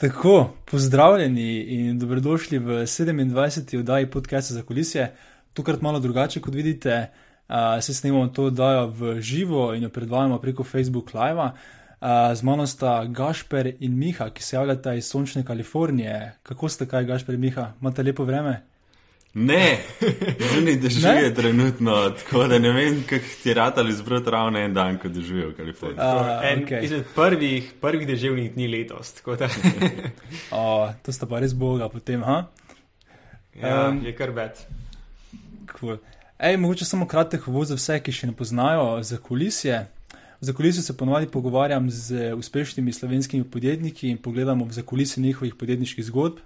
Tako, pozdravljeni in dobrodošli v 27. oddaji podcasta za kulisije. Tokrat malo drugače, kot vidite, uh, se snemamo to oddajo v živo in jo predvajamo preko Facebook Live. Uh, z mano sta Gašper in Miha, ki se javljata iz sončne Kalifornije. Kako ste, kaj, Gašper in Miha? Imate lepo vreme? Ne, zunaj dežuje trenutno, tako da ne vem, kako ti ratali zbrati ravno en dan, ko dežuje v Kaliforniji. Uh, en okay. izmed prvih, prvih deževnih dni letos. o, to sta pa res boga potem, ha? Ja, um, je kar več. Cool. Ej, mogoče samo kratek uvod za vse, ki še ne poznajo za kulisije. Za kulisije se ponovadi pogovarjam z uspešnimi slovenskimi podjetniki in pogledamo v zakulisje njihovih podjetniških zgodb.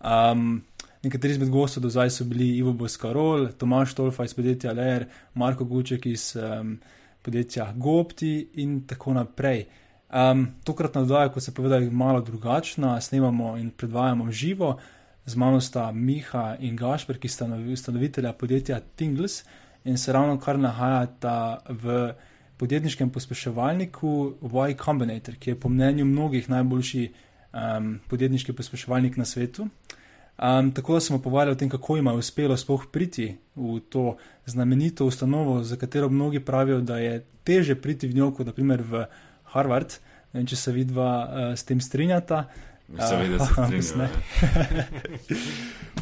Um, Nekateri izmed gostov do zdaj so bili Ivo Boskarol, Tomaš Tolfa iz podjetja Leer, Marko Guček iz um, podjetja Gopti in tako naprej. Um, tokrat na oddaji, kot se povedal, je malo drugačna, snemamo in predvajamo živo. Z mano sta Miha in Gašper, ki sta ustanovitelja podjetja Tingles in se ravno kar nahajata v podjetniškem pospeševalniku Y Combinator, ki je po mnenju mnogih najboljši um, podjetniški pospeševalnik na svetu. Um, tako da smo pogovarjali o tem, kako jim je uspelo sploh priti v to znamenito ustanovo, za katero mnogi pravijo, da je teže priti v njo, kot naprimer v Harvard. Vem, če se vidva uh, s tem strinjata. Seveda se strinjam.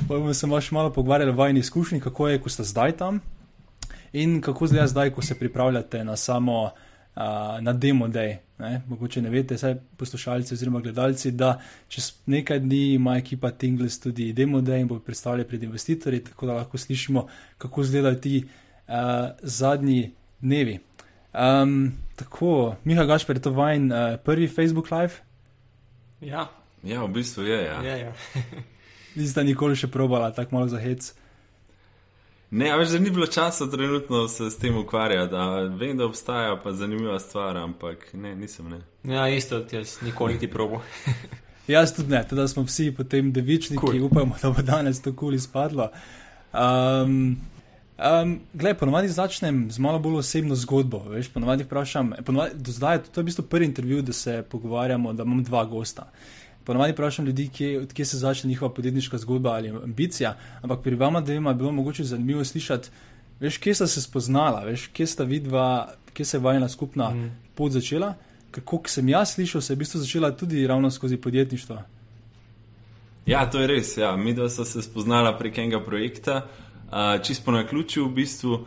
bomo se še malo pogovarjali o vajni izkušnji, kako je, ko ste zdaj tam in kako zdaj, zdaj ko se pripravljate na samo uh, na demo day Ne, mogoče ne veste, saj poslušalci oziroma gledalci, da čez nekaj dni ima ekipa Tingles tudi demo day in bo predstavljala pred investitorji, tako da lahko slišimo, kako izgledajo ti uh, zadnji dnevi. Um, tako, Miha Gašper, je to vajen uh, prvi Facebook live? Ja. ja, v bistvu je. Ja. Ja, ja. Niste nikoli še probala, tako malo za hec. Ne, več ni bilo časa trenutno se s tem ukvarjati. Vem, da obstaja pa zanimiva stvar, ampak ne, nisem. Ne. Ja, isto, jaz nikoli ti probo. jaz tudi ne, teda smo vsi potem devični, cool. ki upamo, da bo danes to kul izpadlo. Um, um, Glej, ponovadi začnem z malo bolj osebno zgodbo. Veš, ponovadi vprašam, ponovadi, do zdaj to je v bistvu prvi intervju, da se pogovarjamo, da imam dva gosta. Ponovadi vprašam ljudi, kje, odkje se začne njihova podjetniška zgodba ali ambicija, ampak pri vama dvema je bilo mogoče zanimivo slišati, veš, kje sta se spoznala, veš, kje sta vidva, kje se je vajna skupna mm. pot začela. Ker, kot sem jaz slišal, se je v bistvu začela tudi ravno skozi podjetništvo. Ja, to je res. Ja. Mi dva sta se spoznala prek enega projekta, uh, čisto na ključu v bistvu.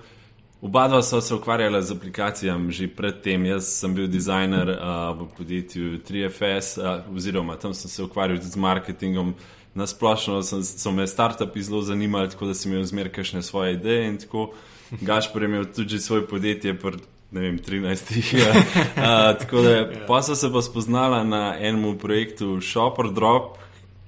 Oba dva sva se ukvarjala z aplikacijami že predtem. Jaz sem bil dizajner uh, v podjetju 3FS, uh, oziroma tam sem se ukvarjal z marketingom. Na splošno sem, so me startupi zelo zanimali, tako da sem imel zmeraj kakšne svoje ideje. In tako Gašpor je imel tudi svoje podjetje, pr, ne vem, 13. Ja. Uh, tako da ja. pa sem se pa spoznala na enem projektu Shopper Drop.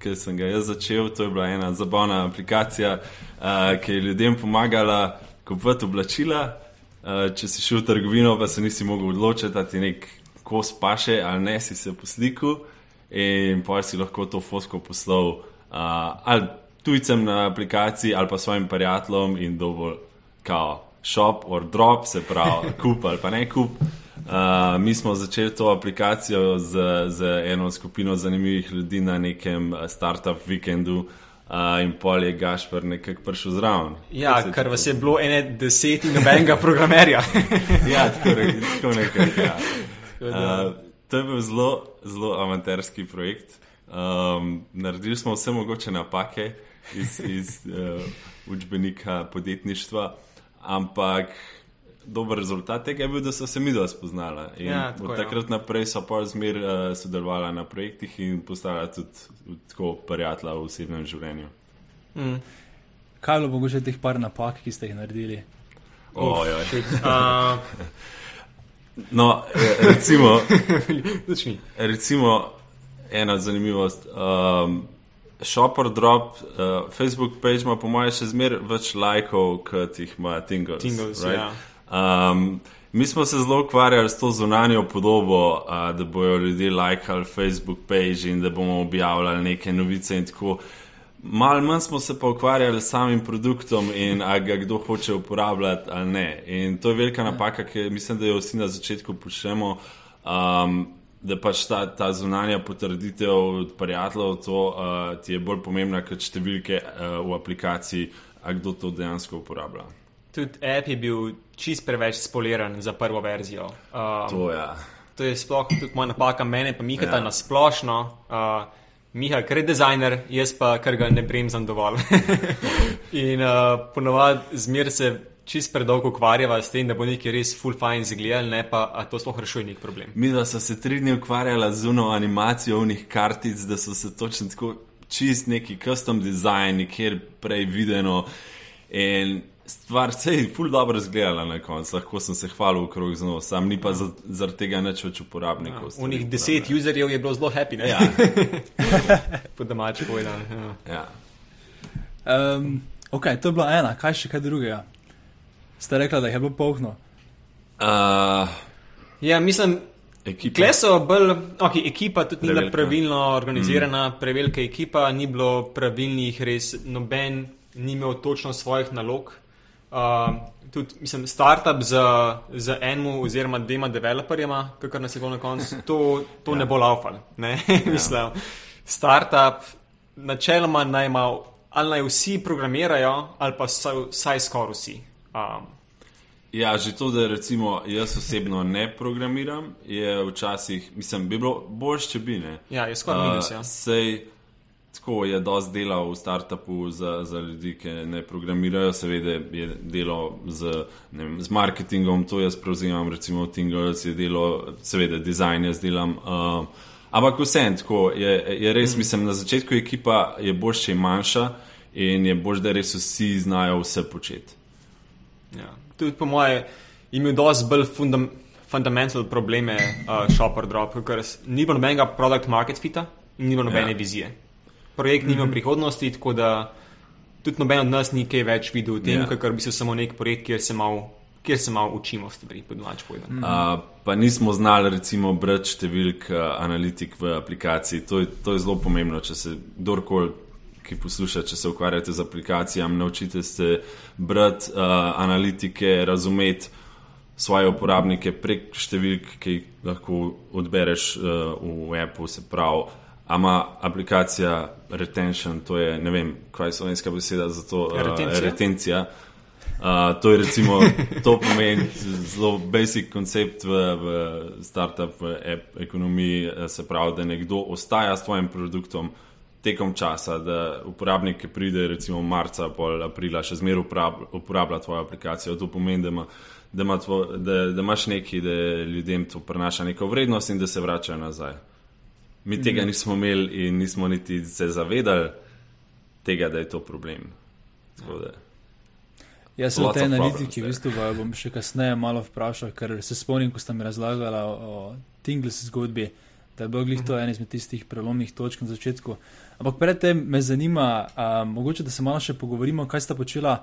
Ki sem ga jaz začel, to je bila ena zabavna aplikacija, uh, ki je ljudem pomagala kupovati oblačila. Uh, če si šel v trgovino, pa se nisi mogel odločiti, da ti nek kos paše ali ne, si se poslikal in pa si lahko to fosko poslal uh, ali tujcem na aplikaciji ali pa svojim prijateljem in dovolj kao shop or drop, se pravi kup ali pa ne kup. Uh, mi smo začeli to aplikacijo z, z eno skupino zanimivih ljudi na nekem startup vikendu. Uh, in pol je Gašpor nekako prišel zraven. Ja, kar vas je bilo ene deset in nobenega programerja. ja, tako, tako nekaj. Ja. Uh, to je bil zelo, zelo amaterski projekt. Um, naredili smo vse mogoče napake iz, iz uh, učbenika podjetništva, ampak dober rezultat tega je bil, da so se mi dva spoznala. Ja, od takrat ja. naprej so pa zmer uh, sodelovala na projektih in postala tudi tako prijatelja v osebnem življenju. Mm. Kaj je bilo mogoče teh par napak, ki ste jih naredili? Oh, uh, no, eh, recimo, recimo ena zanimivost. Um, Shopper Drop, uh, Facebook page ima po mojem še zmeraj več lajkov, kot jih ima Tingles. Tingles right? ja. Um, mi smo se zelo ukvarjali s to zunanjo podobo, uh, da bodo ljudje lajkali Facebook page in da bomo objavljali neke novice in tako. Mal manj smo se pa ukvarjali s samim produktom in ali ga kdo hoče uporabljati ali ne. In to je velika napaka, ki mislim, da jo vsi na začetku počnemo. Um, da pač ta, ta zunanja potrditev od prijateljev to, uh, ti je bolj pomembna kot številke uh, v aplikaciji, a kdo to dejansko uporablja. Tudi app je bil čist preveč spoliran za prvo verzijo. Um, To. Ja. to je sploh tudi moja napaka, mene pa Miha Ja. na splošno. Uh, Miha, ker je dizajner, jaz pa kar ga ne bremzam dovolj. In uh, ponovadi zmer se čist predolgo ukvarjava s tem, da bo nekaj res full fine zgledal, ne pa to sploh rešuje nek problem. Mi dva smo se tri dni ukvarjala z uno animacijo unih kartic, da so se točno tako čist neki custom design, nikjer prej videno. In stvar se je ful dobro izgledala na koncu, lahko sem se hvalil okrog z nos, sam ni pa za- zaradi tega nič več uporabnikov. stvari Unih deset uporablja. userjev je bilo zelo happy, ne? Ja, po domači povedano. Ja. ja. Um, ok, to je bila ena, kaj še kaj drugega. Ste rekli, da je bilo polno. Uh, ja, mislim, ekipa. Kle so bolj, ok, ekipa tudi ni bila pravilno organizirana, mm. prevelika ekipa, ni bilo pravilnih, res noben ni imel točno svojih nalog. Uh, tudi, mislim, startup z, z enim oziroma dvema developerjema, kar nas je bilo na koncu, to, to ja. ne bo laufal. Ne? mislim, startup načeloma naj ima, ali naj vsi programirajo, ali pa vsaj, vsaj skoraj vsi. Um, Ja, že to, da recimo jaz osebno ne programiram, je včasih, mislim, bi bilo boljše, če bi ne. ja, je skoraj minus. Ja. Sej, tako je dosti dela v startupu za, za ljudi, ki ne programirajo, seveda je delo z, vem, z marketingom, to jaz prevzemam, recimo Tingles je delo, seveda dizajn jaz delam. Uh, ampak vsem tako je, je res, mm. mislim, na začetku ekipa je boljša, če je manjša in je boljše, da res vsi znajo vse početi. Ja. Tudi po mojem, imel dosti bolj fundam, fundamental probleme uh, Shopper Drop, ker ni bilo nobenega product market fita, ni bilo nobene ja. vizije. Projekt ni imel mm -hmm. prihodnosti, tako da tudi noben od nas ni kaj več videl v tem, Ja. yeah. ker bi se samo nek projekt, kjer se malo. Kjer se malo učimo stvari, po domač povedano. Mm. Uh, pa nismo znali, recimo, brati številk uh, analitik v aplikaciji. To je, to je zelo pomembno, če se kdorkoli, ki posluša, če se ukvarjate z aplikacijami, naučite se brati uh, analitike, razumeti svoje uporabnike prek številk, ki jih lahko odbereš uh, v appu, se pravi. Ama aplikacija retention, to je ne vem, kaj je slovenska beseda za to. Uh, Retencija? retencija. Uh, to je recimo, to pomeni zelo basic koncept v, v startup, v app ekonomiji, eh, se pravi, da nekdo ostaja s tvojim produktom tekom časa, da uporabnik, ki pride recimo marca, pol aprila, še zmeraj uporab, uporablja tvojo aplikacijo. To pomeni, da, ima, da, ima tvo, da, da imaš nekaj, da ljudem to prenaša neko vrednost in da se vračajo nazaj. Mi tega nismo imeli in nismo niti se zavedali tega, da je to problem. Da. Jaz sem of analitiki, v bistvu, vaju bom še kasneje malo vprašal, ker se spomnim, ko ste mi razlagali o, Tingles zgodbi, da je bil glih to en izmed tistih prelomnih točk na začetku. Ampak predtem me zanima, a, mogoče da se malo še pogovorimo, kaj sta počela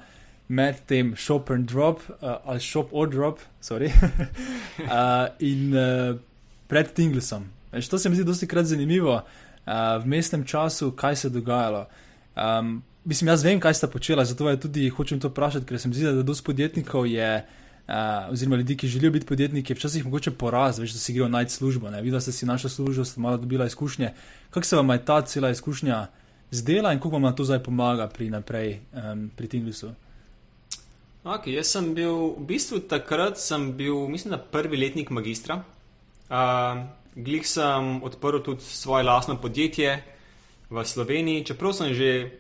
med tem shop and drop a, ali shop or drop, sorry, a, in a, pred Tinglesom. Veš, to se mi zdi dosti krat zanimivo a, v mestnem času, kaj se je dogajalo. Um, mislim, jaz vem, kaj sta počela, zato je tudi hočem to vprašati, ker se mi zdi, da dosti podjetnikov je, uh, oziroma ljudi, ki želijo biti podjetniki, je včasih mogoče poraz, veš, da si grejo najti službo. Ne? Videla ste si našo službo, ste malo dobila izkušnje. Kako se vam je ta cela izkušnja zdela in kako vam to zdaj pomaga pri naprej, um, pri Tinglusu? Okay, jaz sem bil, v bistvu takrat sem bil, mislim, da prvi letnik magistra. Uh, glih sem odprl tudi svoje lastno podjetje v Sloveniji, čeprav sem že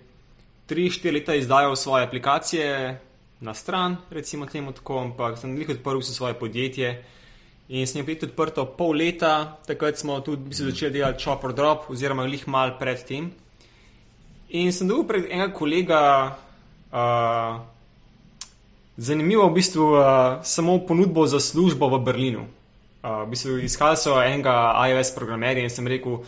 3-4 leta izdajal svoje aplikacije na stran, recimo temu tako, ampak sem glih odprl vse svoje podjetje. In sem jih odprto pol leta, takrat smo tudi bistvu začeli delati Chopper Drop, oziroma glih mal pred tem. In sem dobil pred enega kolega. Uh, Zanimivo je v bistvu uh, samo ponudbo za službo v Berlinu. Uh, v bistvu iskali so enega iOS programerja in sem rekel,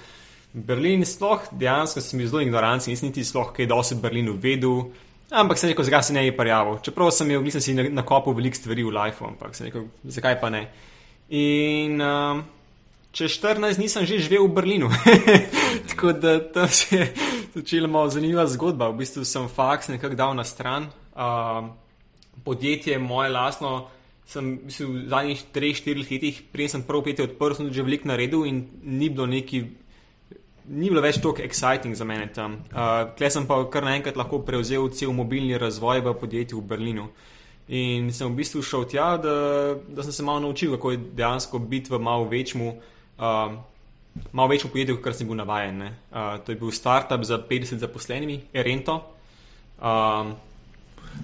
Berlin sploh dejansko sem bil zelo ignoranten, nisem niti sploh kaj dosti v Berlinu vedel, ampak sem rekel, zakaj se ne bi prijavil. Čeprav sem imel, nisem si na- nakopil veliko stvari v lifeu, ampak sem rekel, zakaj pa ne. In um, čez 14 dni sem že živel v Berlinu. Tako da to se je začela malo zanimiva zgodba. V bistvu sem faks nekako dal na stran. Um, podjetje moje lastno sem mislim, v zadnjih 3-4 letih, prej sem prvo petje odprl, sem že veliko naredil in ni bilo neki. Ni bilo več tako exciting za mene tam. Uh, Klej sem pa kar naenkrat lahko prevzel cel mobilni razvoj v podjetju v Berlinu. In sem v bistvu šel tja, da, da sem se malo naučil, kako je dejansko biti v malo večjemu, uh, malo večjemu podjetju, kot sem bil navaden. Uh, to je bil startup za 50 zaposlenimi, Erento. Um,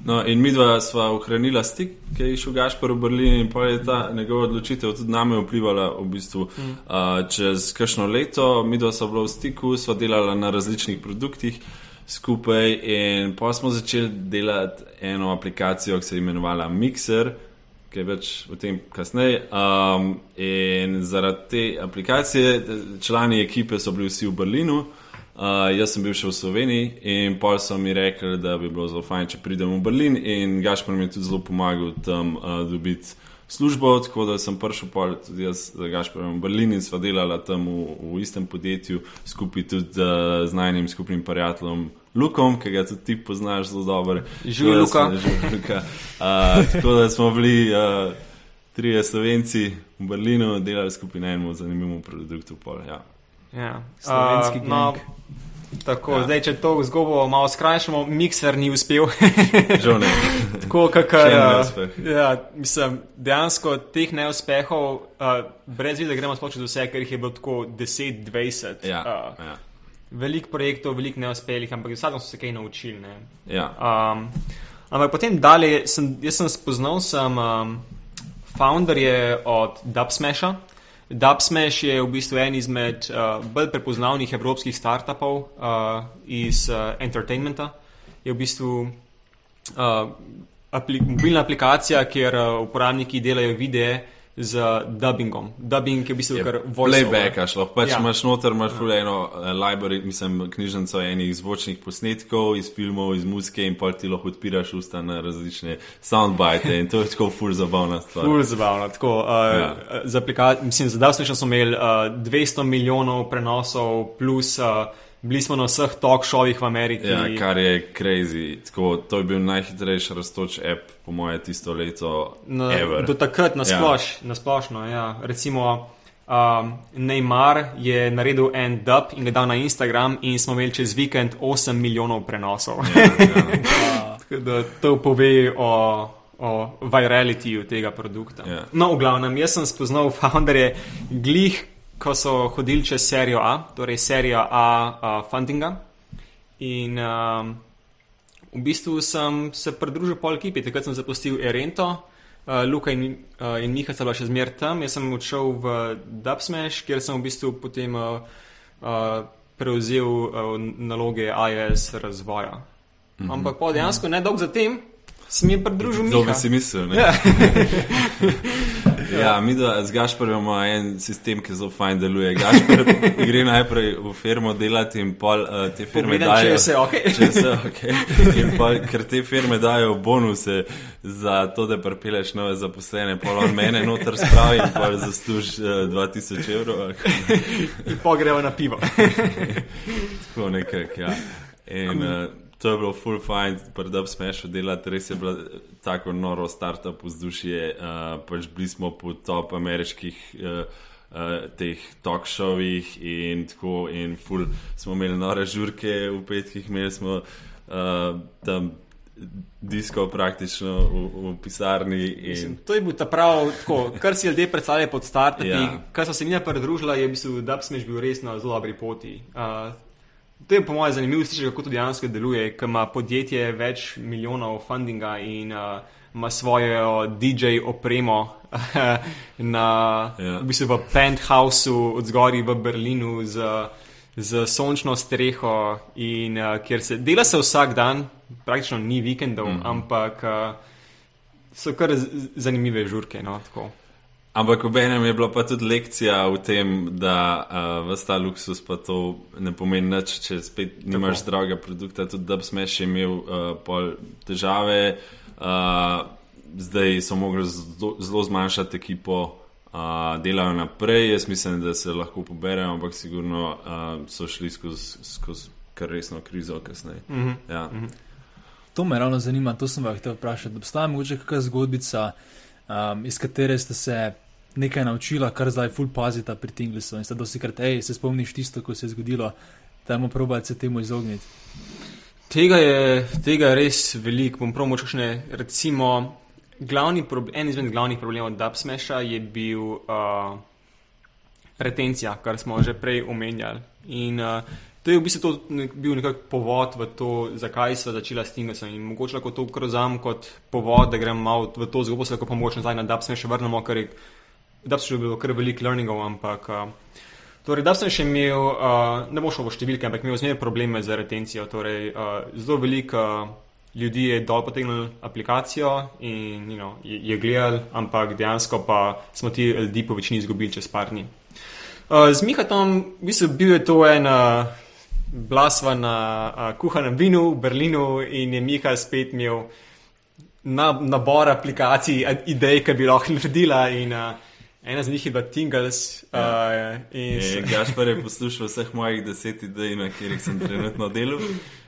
No, in mi dva sva ohranila stik, ki je šel Gašpor v Berlin in pa je ta njegova odločitev tudi name vplivala v bistvu mm. uh, čez kakšno leto. Mi dva sva bila v stiku, sva delala na različnih produktih skupaj in pa smo začeli delati eno aplikacijo, ki se je imenovala Mixer, ki je več o tem kasneje. Um, in zaradi te aplikacije, člani ekipe so bili vsi v Berlinu. Uh, jaz sem bil še v Sloveniji in pol so mi rekli, da bi bilo zelo fajn, če pridem v Berlin. In Gašpor mi je tudi zelo pomagal tam uh, dobiti službo, tako da sem prišel pol tudi jaz z Gašporom v Berlin in sva delala tam v, v istem podjetju, skupaj tudi uh, z najnim skupnim prijateljem Lukom, ki ga tudi ti poznaš zelo dobro. Živi Luka. Luka. Uh, tako da smo bili uh, trije slovenci v Berlinu, delali skupaj na enem zanimivem produktu. Pol, ja. Ja. Slovenski Uh, no, tako, ja. zdaj, če to zgodbo malo skrajšamo, mikser ni uspel. Žal ne. tako, kakor, neuspeh. ja, mislim, dejansko teh neuspehov, uh, brez vidi, da gremo sploh čez vse, ker jih je bilo tako 10-20. Ja, Uh, ja. veliko projektov, veliko neuspelih, ampak vsak smo se kaj naučili. Ne. ja. Um, ampak potem dalje, sem, jaz sem spoznal, sem um, founder je od Dubsmasha. Dubsmash je v bistvu en izmed uh, bolj prepoznavnih evropskih startupov uh, iz uh, entertainmenta. Je v bistvu uh, apli mobilna aplikacija, kjer uh, uporabniki delajo videe z dubbingom. Dubbing je v bistvu kar voice-over. Playback, šlo. Pač Ja. imaš noter, imaš ja. eno uh, library, mislim, knjižnico enih zvočnih posnetkov iz filmov, iz muzike in pol ti lahko odpiraš usta na različne soundbite in to je tako fur zabavna stvar. Ful zabavno. Tako, uh, Ja. ja. Za, aplika- mislim, za Dubsmash smo imeli uh, 200 milijonov prenosov, plus uh, bili smo na vseh talk showih v Ameriki. Ja, kar je crazy. Tako, to je bil najhitrejši rastoč app, po moje, tisto leto. Na, ever. do takrat nasploš, ja. nasplošno. Ja. Recimo, um, Neymar je naredil en dub in ga dal na Instagram, in smo imeli čez vikend 8 milijonov prenosov. Ja, ja. Tako da to pove o, o viralitiju tega produkta. Ja. No, v glavnem, jaz sem spoznal founderje glih, ko so hodili čez serijo A, torej serijo A uh, fundinga. In um, v bistvu sem se pridružil pol ekipi, takrat sem zapustil Erento. Uh, Luka in, uh, in Miha sta bila še zmer tam, jaz sem odšel v Dubsmash, kjer sem v bistvu potem uh, uh, prevzel uh, naloge iOS razvoja. Mm -hmm. Ampak pa dejansko ne dolgo zatem sem jim pridružil To Miha. bi si mislil. Ne? Ja. Ja, mi da z Gašporjem imamo en sistem, ki zelo fajn deluje. Gašpor gre najprej v firmo delati in pol uh, te firme Pogledam, če dajo. je vse ok. Če vse ok. In pol, ker te firme dajo bonuse za to, da pripeleš nove zaposlene, pol on mene noter spravi in pol zasluž uh, 2000 evrov. In pa gremo na pivo. Tako nekako, ja. In uh, to je bilo full fine, predvsem smešno delati, res je bilo tako noro startup vzdušje, uh, pač bili smo po top ameriških uh, uh, teh talk showih in tako in full smo imeli nore žurke v petkih, imeli smo uh, tam disko praktično v, v pisarni in Mislim, to je bil ta prav, tako, kar si ljudje predstavljajo pod startupi. Ja. Kar so se mi pridružila, je v bistvu Dubsmash bil res na zelo dobri poti. Uh, to je po mojem zanimivo slišati, kako to dejansko deluje, ker ima podjetje več milijonov fundinga in uh, ima svojo DJ opremo na, Ja. v bistvu v penthouseu od zgori v Berlinu z, z sončno streho in uh, kjer se dela se vsak dan, praktično ni vikendov, mm -hmm. ampak uh, so kar zanimive žurke. No, tako. Ampak ob enem je bila pa tudi lekcija v tem, da uh, vse ta luksus pa to ne pomeni nič, če spet nimaš zdravega produkta. Tudi da bi smeš imel uh, pol težave, uh, zdaj so mogli zelo, zmanjšati ekipo, uh, delajo naprej. Jaz mislim, da se lahko poberajo, ampak sigurno uh, so šli skozi skoz kar resno krizo kasneje. Mm -hmm. ja. mm -hmm. To me ravno zanima, to sem vas hotel vprašati. Obstaja morda kakšna zgodbica um, iz katere ste se nekaj naučila, kar zdaj ful pazita pri Tinglesu in ste dosti krat, hej, se spomniš tisto, ko se je zgodilo, dajmo probati se temu izogniti. Tega je, tega je res veliko. Bom prav močne. Recimo, glavni en izmed glavnih problemov Dubsmasha je bil uh, retencija, kar smo že prej omenjali. In uh, to je v bistvu to, nek, bil nekak povod v to, zakaj smo začeli s Tinglesom. In mogoče lahko to krozam kot povod, da grem malo v to zgodbo, se lahko pomoč nazaj na Dubsmash vrnemo, ker je Dubsmash bil kar velik learningov, ampak. Uh, Torej, da sem še imel, uh, ne bo šlo v številke, ampak imel zmeraj probleme z retencijo. Torej, uh, zelo veliko ljudi je dol potegnilo aplikacijo in you know, je, je gledal, ampak dejansko pa smo ti ljudi po večini izgubili čez par dni. Uh, z Mihatom, v bistvu bil je to en uh, blasva na uh, kuhanem vinu v Berlinu in je Miha spet imel na, nabor aplikacij, idej, ki bi lahko naredila. In, uh, Ena z njih je bila Tingles. Ja. Uh, Gašpor je poslušal vseh mojih deset idej, na katerih sem trenutno delal.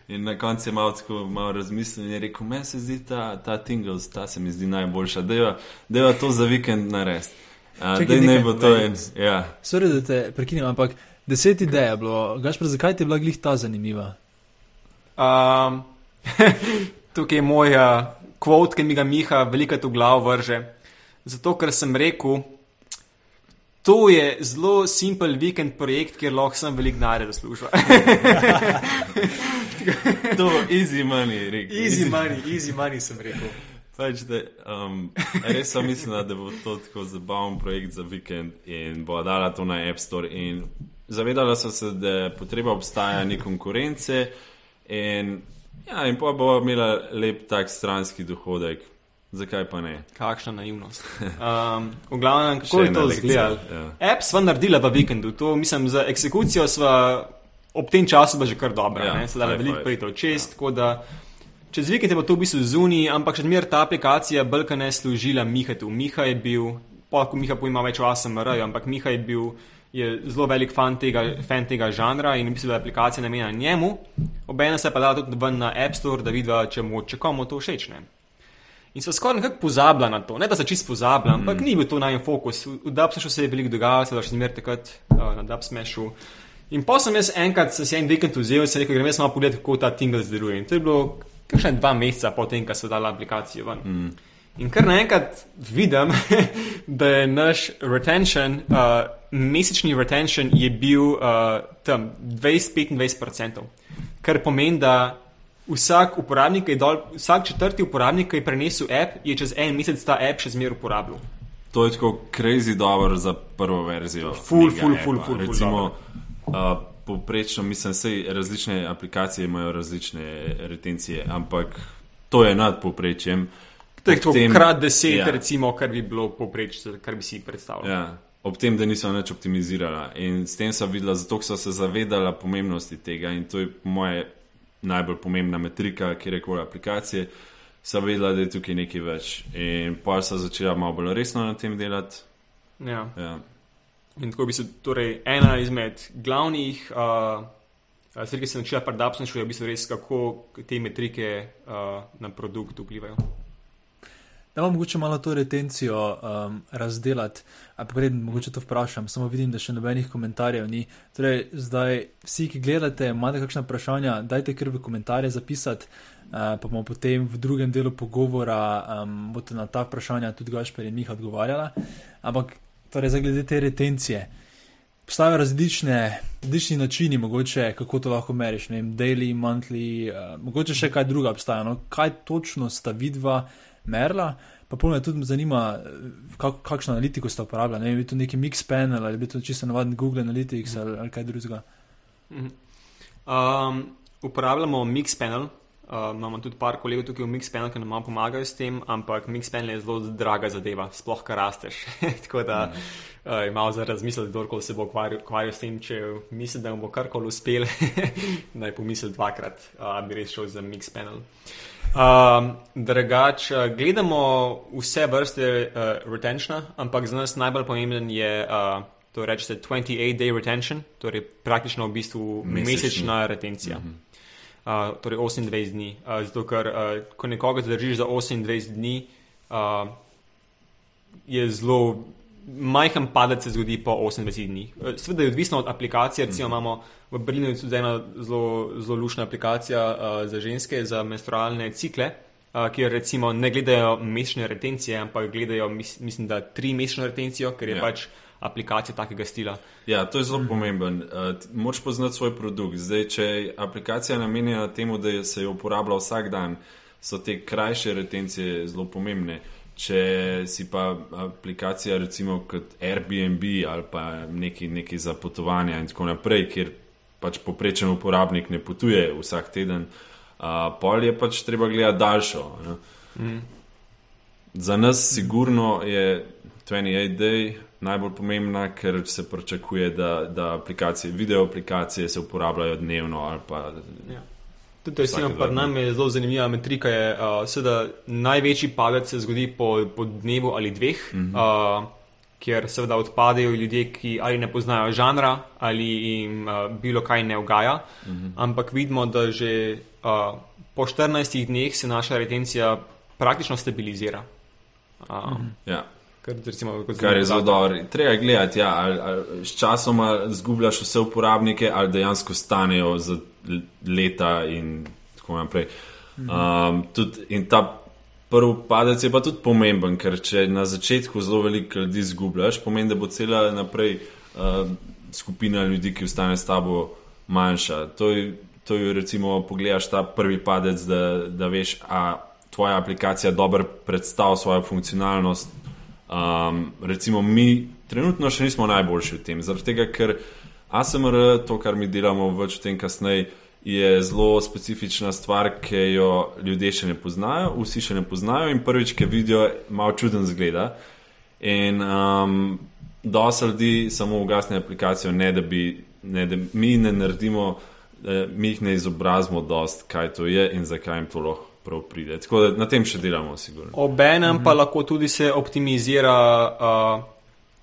In na koncu je malo, malo razmislil in je rekel: Meni se zdi ta, ta Tingles, ta se mi zdi najboljša. Da je to za vikend narediti. Uh, da ne bo to en. Ja. Sorry, da te prekinem, ampak deset idej je bilo. Gašpor, zakaj ti je bila glih ta zanimiva? Um, tukaj je moj kvot, uh, ki mi ga Miha veliko v glavo vrže. Zato, ker sem rekel, To je zelo simpel vikend projekt, kjer lahko sem veliko denarja zaslužil. to je easy money, rekel. Easy, easy money, easy money sem rekel. Pač, da, um, res sem mislil, da bo to tako zabaven projekt za vikend in bo dala to na App Store. Zavedala sem se, da potreba obstaja ni konkurence in, ja, in pa bo imela lep tak stranski dohodek. Zakaj pa ne? Kakšna naivnost. Um, v glavnem, kako je to izgledalo? Ja. App sva naredila v vikendu, to mislim, za eksekucijo sva ob tem času bila že kar dobra, ja, se da veliko prijeti čest, ja. tako da čez vikend je pa to v bistvu zunij, ampak še zmer ta aplikacija Belka ne služila Mihatu. Miha je bil, pa ko Miha pojma več o ASMR, ampak Miha je bil je zelo velik fan tega, fan tega žanra in mislim, da je aplikacija namenjena njemu. Obenem se pa dala tudi ven na App Store, da vidi, če mu če komu to všeč. In so skoraj nekako pozabili na to. Ne, da so čisto pozabili, mm. ampak ni bil to najmanj fokus. V Dubsmashu se je veliko dogajalo, da še zmeraj takrat uh, na Dubsmashu. In pa sem jaz enkrat se en vikend vzel in se rekel, grem jaz malo pogledati, kako ta Tingle zdruje. In to je bilo kakšne dva meseca potem, ko so dali aplikacijo ven. Mm. In kar naenkrat vidim, da je naš retention, uh, mesečni retention je bil uh, tam 20-25%, kar pomeni, da vsak uporabnik, je dol, vsak četrti uporabnik, ki je prenesel app, je čez en mesec ta app še zmeraj uporabljal. To je tako crazy dobro za prvo verzijo. Ful, ful, ful, ful, Recimo, uh, poprečno, mislim, da različne aplikacije imajo različne retencije, ampak to je nad poprečjem. To je krat deset, ja. recimo, kar bi bilo poprečje, kar bi si predstavljal. Ja. Ob tem, da niso več optimizirala. In s tem so videla, zato so se zavedala pomembnosti tega. In to je moje najbolj pomembna metrika, kjer je koli aplikacije, so vedela, da je tukaj nekaj več. In pa so začela malo bolj resno na tem delati. Ja. Ja. In tako bi se torej ena izmed glavnih uh, stvari, ki se naučila pri Dapsnešu, je v bistvu res, kako te metrike uh, na produkt vplivajo. Da vam mogoče malo to retencijo um, razdelati, ampak preden mogoče to vprašam, samo vidim, da še nobenih komentarjev ni. Torej, zdaj, vsi, ki gledate, imate kakšna vprašanja, dajte kar v komentarje zapisati, uh, pa bomo potem v drugem delu pogovora um, boste na ta vprašanja tudi Gašper in Miha odgovarjala. Ampak, torej, za glede te retencije. Obstajajo različne, različni načini, mogoče kako to lahko meriš, ne vem, daily, monthly, uh, mogoče še kaj druga obstaja. No? Kaj točno sta vidva? Merla. Pa pol me tudi zanima, kak, kakšno analitiko sta uporabljali. Ne, je bil to neki mix panel ali je bil to čisto navaden Google Analytics ali, ali kaj drugega. Um, uporabljamo mix panel. Uh, imamo tudi par kolegov tukaj v Mix Panel, ki nam pomagajo s tem, ampak Mix Panel je zelo draga zadeva, sploh kar rasteš. Tako da mm. uh, imamo za razmisliti, kdo se bo ukvarjal s tem, če misli, da mu bo karkoli uspel, naj pomisli dvakrat, uh, bi res šel za Mix Panel. Um, drugač, uh, gledamo vse vrste uh, retentiona, ampak za nas najbolj pomemben je. Uh, To reče 28-day retention, torej praktično v bistvu Mesečni. mesečna retencija. Mm -hmm uh, torej 28 dni. Uh, zato, ker uh, ko nekoga zadržiš za 28 dni, uh, je zelo majhen padec, se zgodi po 28 dni. Eh, Sveda je odvisno od aplikacije. Recimo imamo v Berlinu tudi ena zelo, zelo lušna aplikacija uh, za ženske, za menstrualne cikle. Uh, kjer recimo ne gledajo mesečne retencije, ampak gledajo, mis, mislim, da tri mesečne retencijo, ker je Ja. ja. pač aplikacija takega stila. Ja, to je zelo pomemben. Uh, Moraš poznati svoj produkt. Zdaj, če je aplikacija namenjena temu, da se jo uporablja vsak dan, so te krajše retencije zelo pomembne. Če si pa aplikacija, recimo kot Airbnb ali pa neki, neki za potovanja in tako naprej, kjer pač poprečen uporabnik ne potuje vsak teden, uh, pol je pač treba gledati daljšo. Ne? Mm. Za nas sigurno je 28 Day najbolj pomembna, ker se pričakuje, da, da aplikacije, video aplikacije se uporabljajo dnevno ali pa Ja. Tudi recimo pri nam je zelo zanimiva metrika. Je, uh, seveda, največji padec se zgodi po, po dnevu ali dveh, mm -hmm. uh, kjer seveda odpadejo ljudje, ki ali ne poznajo žanra ali jim uh, bilo kaj ne ugaja. Mm -hmm. Ampak vidimo, da že uh, po 14 dneh se naša retencija praktično stabilizira. Uh, mm -hmm. ja. Kar, recimo, Kar je zelo dobro. Treba je gledati, ja, ali, ali s časoma zgubljaš vse uporabnike, ali dejansko stanejo za leta in tako naprej. Um, tudi, in ta prvi padec je pa tudi pomemben, ker če na začetku zelo veliko ljudi zgubljaš, pomeni, da bo cela naprej uh, skupina ljudi, ki ostane s tabo, manjša. To je, to je recimo, pogledaš ta prvi padec, da, da veš, a tvoja aplikacija dobro predstavlja svojo funkcionalnost. Um, recimo, mi trenutno še nismo najboljši v tem, zaradi tega, ker ASMR, to, kar mi delamo o tem kasneje, je zelo specifična stvar, ki jo ljudje še ne poznajo, vsi še ne poznajo in prvič, ki vidijo, malo čuden zgleda. In um, dosta ljudi samo ugasne aplikacijo, ne da bi, ne, da mi ne naredimo, eh, mi jih ne izobrazimo dost, kaj to je in zakaj jim to lahko prav pride. Tako da na tem še delamo, sigurno. Obenem mm pa lahko tudi se optimizira uh,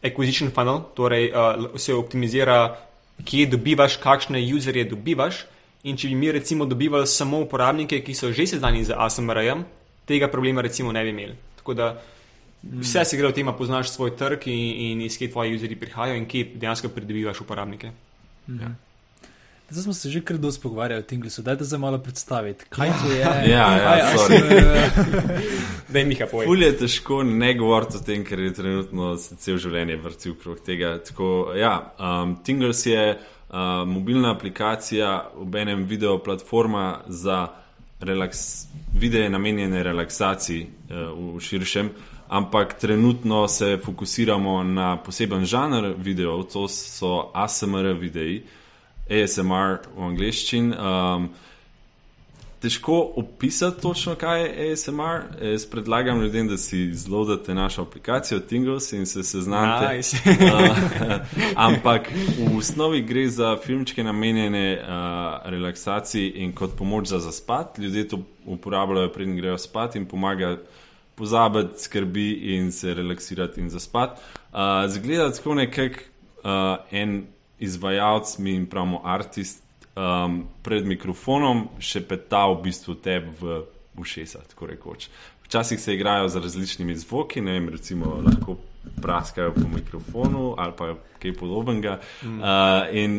acquisition funnel, torej uh, se optimizira, kje dobivaš, kakšne userje dobivaš. In če bi mi recimo dobivali samo uporabnike, ki so že seznani z ASMR-jem, tega problema recimo ne bi imeli. Tako da vse se gre v tem, da poznaš svoj trg in, in iz kje tvoji userji prihajajo in kje dejansko pridobivaš uporabnike. Zdaj smo se že kar dosti pogovarjali o Tinglesu. Dajte se malo predstaviti, kaj to je. Ja, ja, sorry. Da jim jih povej. Ful je težko ne govoriti o tem, ker je trenutno se cel življenje vrtil okrog tega. Tako, ja, um, Tingles je uh, mobilna aplikacija, ob enem video platforma za relaks, videe namenjene relaksaciji uh, v širšem, ampak trenutno se fokusiramo na poseben žanr videov, to so ASMR videi, ASMR v angleščini. Um, težko opisati točno, kaj je ASMR. Jaz predlagam ljudem, da si zlodate našo aplikacijo Tingles in se seznanite. Nice. Uh, ampak v osnovi gre za filmčke namenjene uh, relaksaciji in kot pomoč za zaspat. Ljudje to uporabljajo, preden grejo spat in pomaga pozabiti skrbi in se relaksirati in zaspati. Uh, zgleda tako nekako uh, en izvajalec, mi pravimo artist, um, pred mikrofonom še peta v bistvu tebi v ušesa, tako rekoč. Včasih se igrajo z različnimi zvoki, ne vem, recimo lahko praskajo po mikrofonu ali pa kaj podobnega. Mm. Uh, in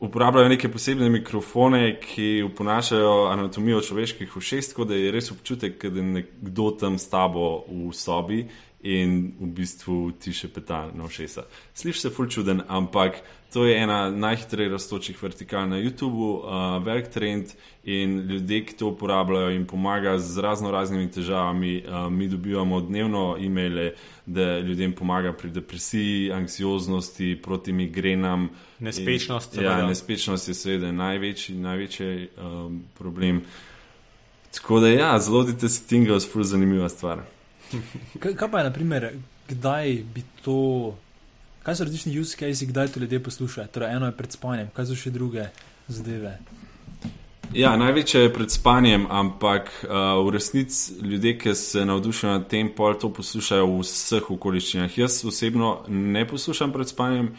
uporabljajo neke posebne mikrofone, ki oponašajo anatomijo človeških ušes, tako da je res občutek, da je nekdo tam s tabo v sobi in v bistvu ti še peta na ušesa. Slišiš se ful čuden, ampak to je ena najhitreje rastočih vertikal na YouTubu, uh, velik trend in ljudje, ki to uporabljajo, jim pomaga z razno raznimi težavami. Uh, mi dobivamo dnevno e-maile, da ljudem pomaga pri depresiji, anksioznosti, proti migrenam. Nespečnost, In, ja, nespečnost je seveda največji, največji um, problem. Tako da ja, zlodite si Tingles, ful zanimiva stvar. Kaj, kaj pa je, naprimer, kdaj bi to, kaj so različni use case, kdaj to ljudje poslušajo? Torej, eno je pred spanjem, kaj so še druge zadeve. Ja, največje je pred spanjem, ampak uh, v resnici ljudje, ki se navdušijo nad tem, pol to poslušajo v vseh okoliščinah. Jaz osebno ne poslušam pred spanjem,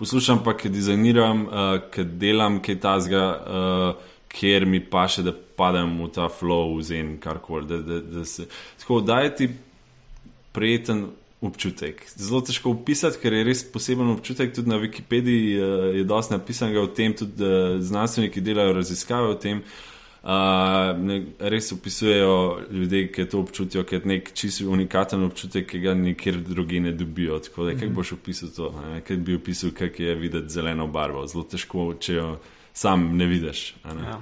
poslušam pa, ker dizajniram, uh, ker delam kaj tazga, uh, kjer mi paše, da padem v ta flow, zen, karkoli. Da, da, da se... Tako, dajeti prijeten občutek. Zelo težko opisati, ker je res poseben občutek. Tudi na Wikipediji uh, je dosti napisanega o tem, tudi uh, znanstveniki delajo raziskave o tem. Uh, ne, res opisujejo ljudi, ki to občutijo, kot nek čisto unikaten občutek, ki ga nikjer drugi ne dobijo. Tako da, mm -hmm. kako boš opisal to? Kaj bi opisal, kako je videti zeleno barvo? Zelo težko, če jo sam ne vidiš. Ne? Ja.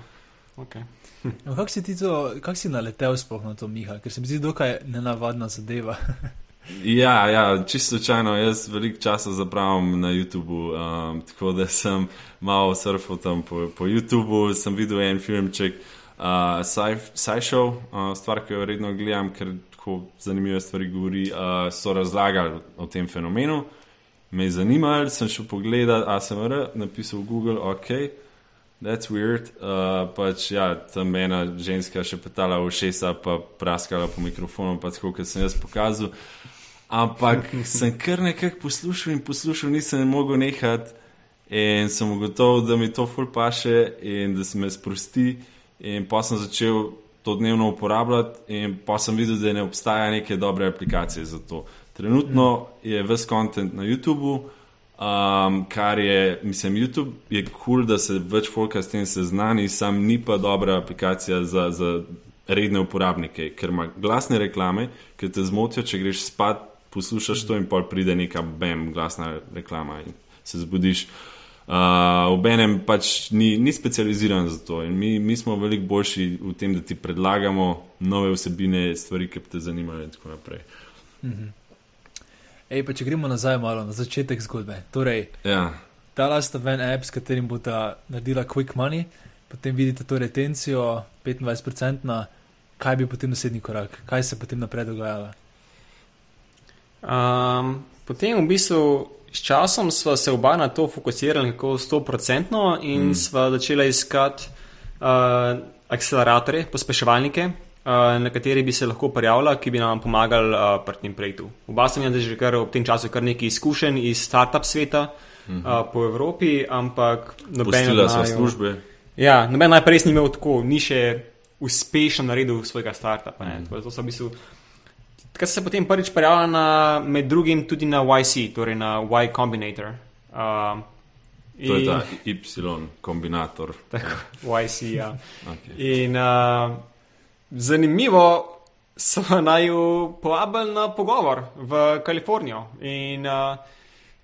Okay. No, kako si ti to, kako si naletel sploh na to, Miha? Ker se mi zdi dokaj nenavadna zadeva. ja, ja, čisto slučajno. Jaz veliko časa zapravim na YouTubu, um, tako da sem malo surfal tam po, po YouTubu, sem videl en filmček, uh, SciShow, uh, stvar, ki jo redno gledam, ker tako zanimive stvari govori, uh, so razlagali o tem fenomenu. Me je zanimalo, sem šel pogledat, a sem R, napisal Google, ok. That's weird. Uh, pač, ja, tam ena ženska še petala v šesa, pa praskala po mikrofonu, pa tako, kot sem jaz pokazal. Ampak sem kar nekaj poslušal in poslušal, nisem mogel nehati. In sem ugotovil, da mi to ful paše in da se me sprosti. In pa sem začel to dnevno uporabljati, in pa sem videl, da ne obstaja neke dobre aplikacije za to. Trenutno je ves kontent na YouTubu. Um, kar je, mislim, YouTube je kul, cool, da se več folka s tem seznani, sam ni pa dobra aplikacija za, za redne uporabnike, ker ima glasne reklame, ki te zmotijo, če greš spat, poslušaš to in pol pride neka bam, glasna reklama in se zbudiš. Uh, Obenem pač ni, ni specializiran za to in mi, mi smo veliko boljši v tem, da ti predlagamo nove vsebine, stvari, ki te zanimajo in tako naprej. Mhm. Ej, pa če gremo nazaj malo na začetek zgodbe. Torej, Ja. ta last of en app, s katerim bo ta naredila quick money, potem vidite to retencijo 25-odstotna, kaj bi potem naslednji korak, kaj se potem naprej dogajalo. Um, potem v bistvu s časom smo se oba na to fokusirali kako 100% in mm. smo začeli iskati uh, akceleratorje, pospeševalnike, na kateri bi se lahko prijavila, ki bi nam pomagali uh, pri tem projektu. Oba sem jaz že kar v tem času kar nekaj izkušenj iz startup sveta mm -hmm. uh, po Evropi, ampak noben. Ja, noben najprej ni imel tako, ni še uspešno naredil svojega startupa. Mm. To so v bistvu. Takrat se potem prvič prijavila na, med drugim tudi na YC, torej na Y Combinator. Uh, To je ta Y kombinator. Tako, YC, ja. Okay. In uh, zanimivo so naj jo povabili na pogovor v Kalifornijo. In uh,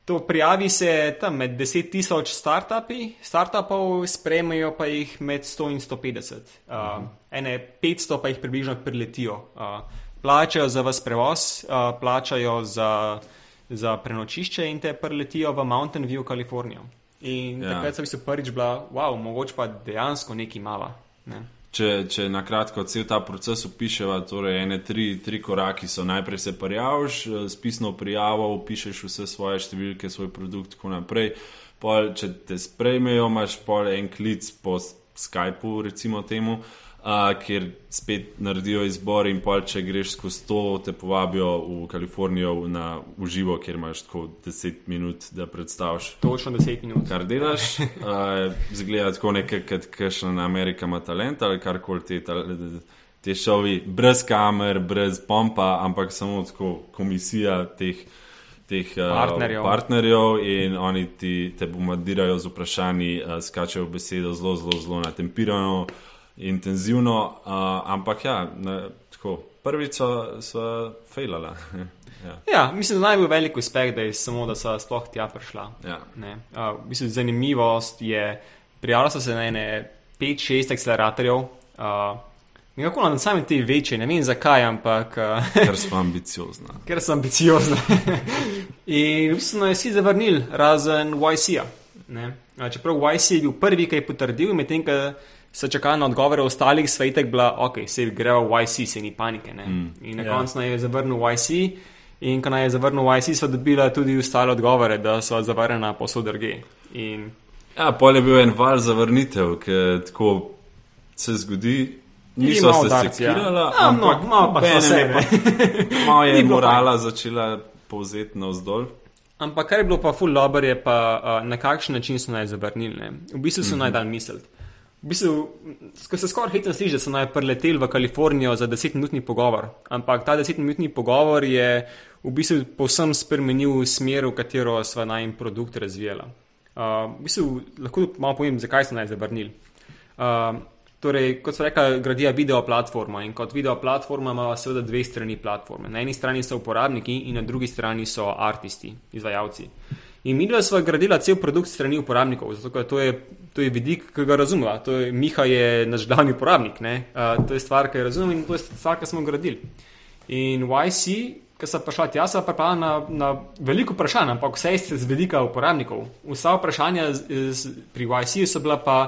to prijavi se tam med 10 tisoč startupi, startupov, sprejmejo pa jih med 100 in 150. Uh, mhm. Ene 500 pa jih približno priletijo. Uh, plačajo za vas prevoz, uh, plačajo za, za prenočišče in te priletijo v Mountain View, Kalifornijo. In Ja. takrat sem se prvič bila, wow, mogoče pa dejansko nekaj mala. Ne? Če, če na kratko cel ta proces opiševa, torej ene tri, tri koraki so. Najprej se prijaviš, eh, s pisno prijavo, opišeš vse svoje številke, svoj produkt in tako naprej. Pol, če te sprejmejo, imaš pol en klic po S- Skypu, recimo temu, a, kjer spet naredijo izbor in pol, če greš skozi to, te povabijo v Kalifornijo na uživo, kjer imaš tako 10 minut, da predstaviš Točno 10 minut. kar delaš. Uh, Zgleda tako nekaj, kot kakšna Amerika ima talent ali karkoli te, te šovi, brez kamer, brez pompa, ampak samo tako komisija teh. Teh uh, Partnerjev. partnerjev in oni ti, te bombardirajo z vprašanji, uh, skačejo besedo zelo, zelo, zelo natempirano, intenzivno. Uh, ampak ja, ne, tako, prvič so, so fejlala. ja, Ja, mislim, da najbolj velik uspeh, da je samo, da so sploh tja prišla. ja. Ne. Uh, v bistvu zanimivost je, prijavila so se na ene 5-6 akceleratorjev. Uh, Nekako na samem te večje, ne vem zakaj, ampak uh, Ker smo ambiciozna. ker so ambiciozne. In v bistvu nas vsi zavrnili, razen YC-ja. ne. A, Čeprav YC je bil prvi, ki je potrdil, medtem ko so čakali na odgovore ostalih, svejtek bila, ok, se grejo YC, se ni panike. ne. Mm. In na Ja. koncu naj je zavrnil YC, in ko naj je zavrnil YC, so dobila tudi ostale odgovore, da so zavrnjena posod druge. In Ja, pol je bil en val zavrnitev, ki tako se zgodi. Niso se ja. sekirala, Ja, no, ampak malo pa se, pa- malo je morala začela povzeti navzdol. Ampak kar je bilo pa ful dobro, je pa uh, na kakšen način so naj zavrnili. Ne? V bistvu so mm -hmm. naj dali misliti. V bistvu, ko se skoraj hitro sliši, da sem naj preletel v Kalifornijo za desetminutni pogovor, ampak ta desetminutni pogovor je v bistvu povsem spremenil smer, v katero sva naj produkt razvijala. Uh, v bistvu, lahko malo povem, zakaj sem naj zavrnil. Uh, torej, kot sem rekel, gradija video platforma in kot video platforma ima seveda dve strani platforme. Na eni strani so uporabniki in na drugi strani so artisti, izvajalci. In mi dva sva gradila cel produkt strani uporabnikov, zato to je, to je vidik, ki ga razumela. To je, Miha je naš glavni uporabnik, uh, to je stvar, ki jo razumem in to je stvar, ki smo gradili. In YC, ki sem prišla tja, sem pripravljena na, na veliko vprašanj, ampak vse iz vidika uporabnikov. Vsa vprašanja z, z, pri YC so bila pa,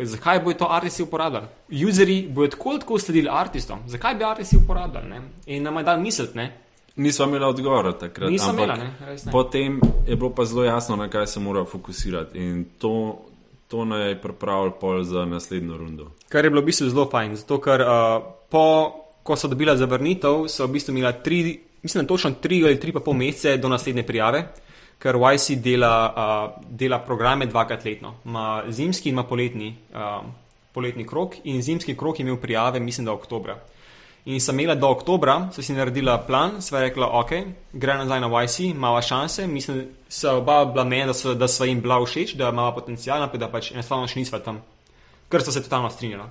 zakaj bojo to artisti uporabljali. Useri bojo tako tako sledili artistom, zakaj bi artisti uporabljali. Ne? In nam je dal misliti. Nismo imeli odgovora takrat. Nismo imeli, ne? Potem je bilo pa zelo jasno, na kaj se mora fokusirati. In to, to naj je pripravil pol za naslednjo rundo. Kar je bilo v bistvu zelo fajn, zato ker uh, po, ko so dobila zavrnitev, so v bistvu imela tri, mislim, točno tri ali tri pa pol mesece do naslednje prijave. Ker YC dela, uh, dela programe dvakrat letno. Ma zimski in ima poletni, uh, poletni krok, in zimski krok je imel prijave, mislim, da oktobra. In sem imela do oktobra, so si naredila plan, sva rekla, ok, gre nazaj na YC, imamo šanse. Mislim, so oba bila mnenja, da, da sva jim bila všeč, da imamo potencial, ampak da pač enostavno še nisva tam, ker so se totalno strinjala.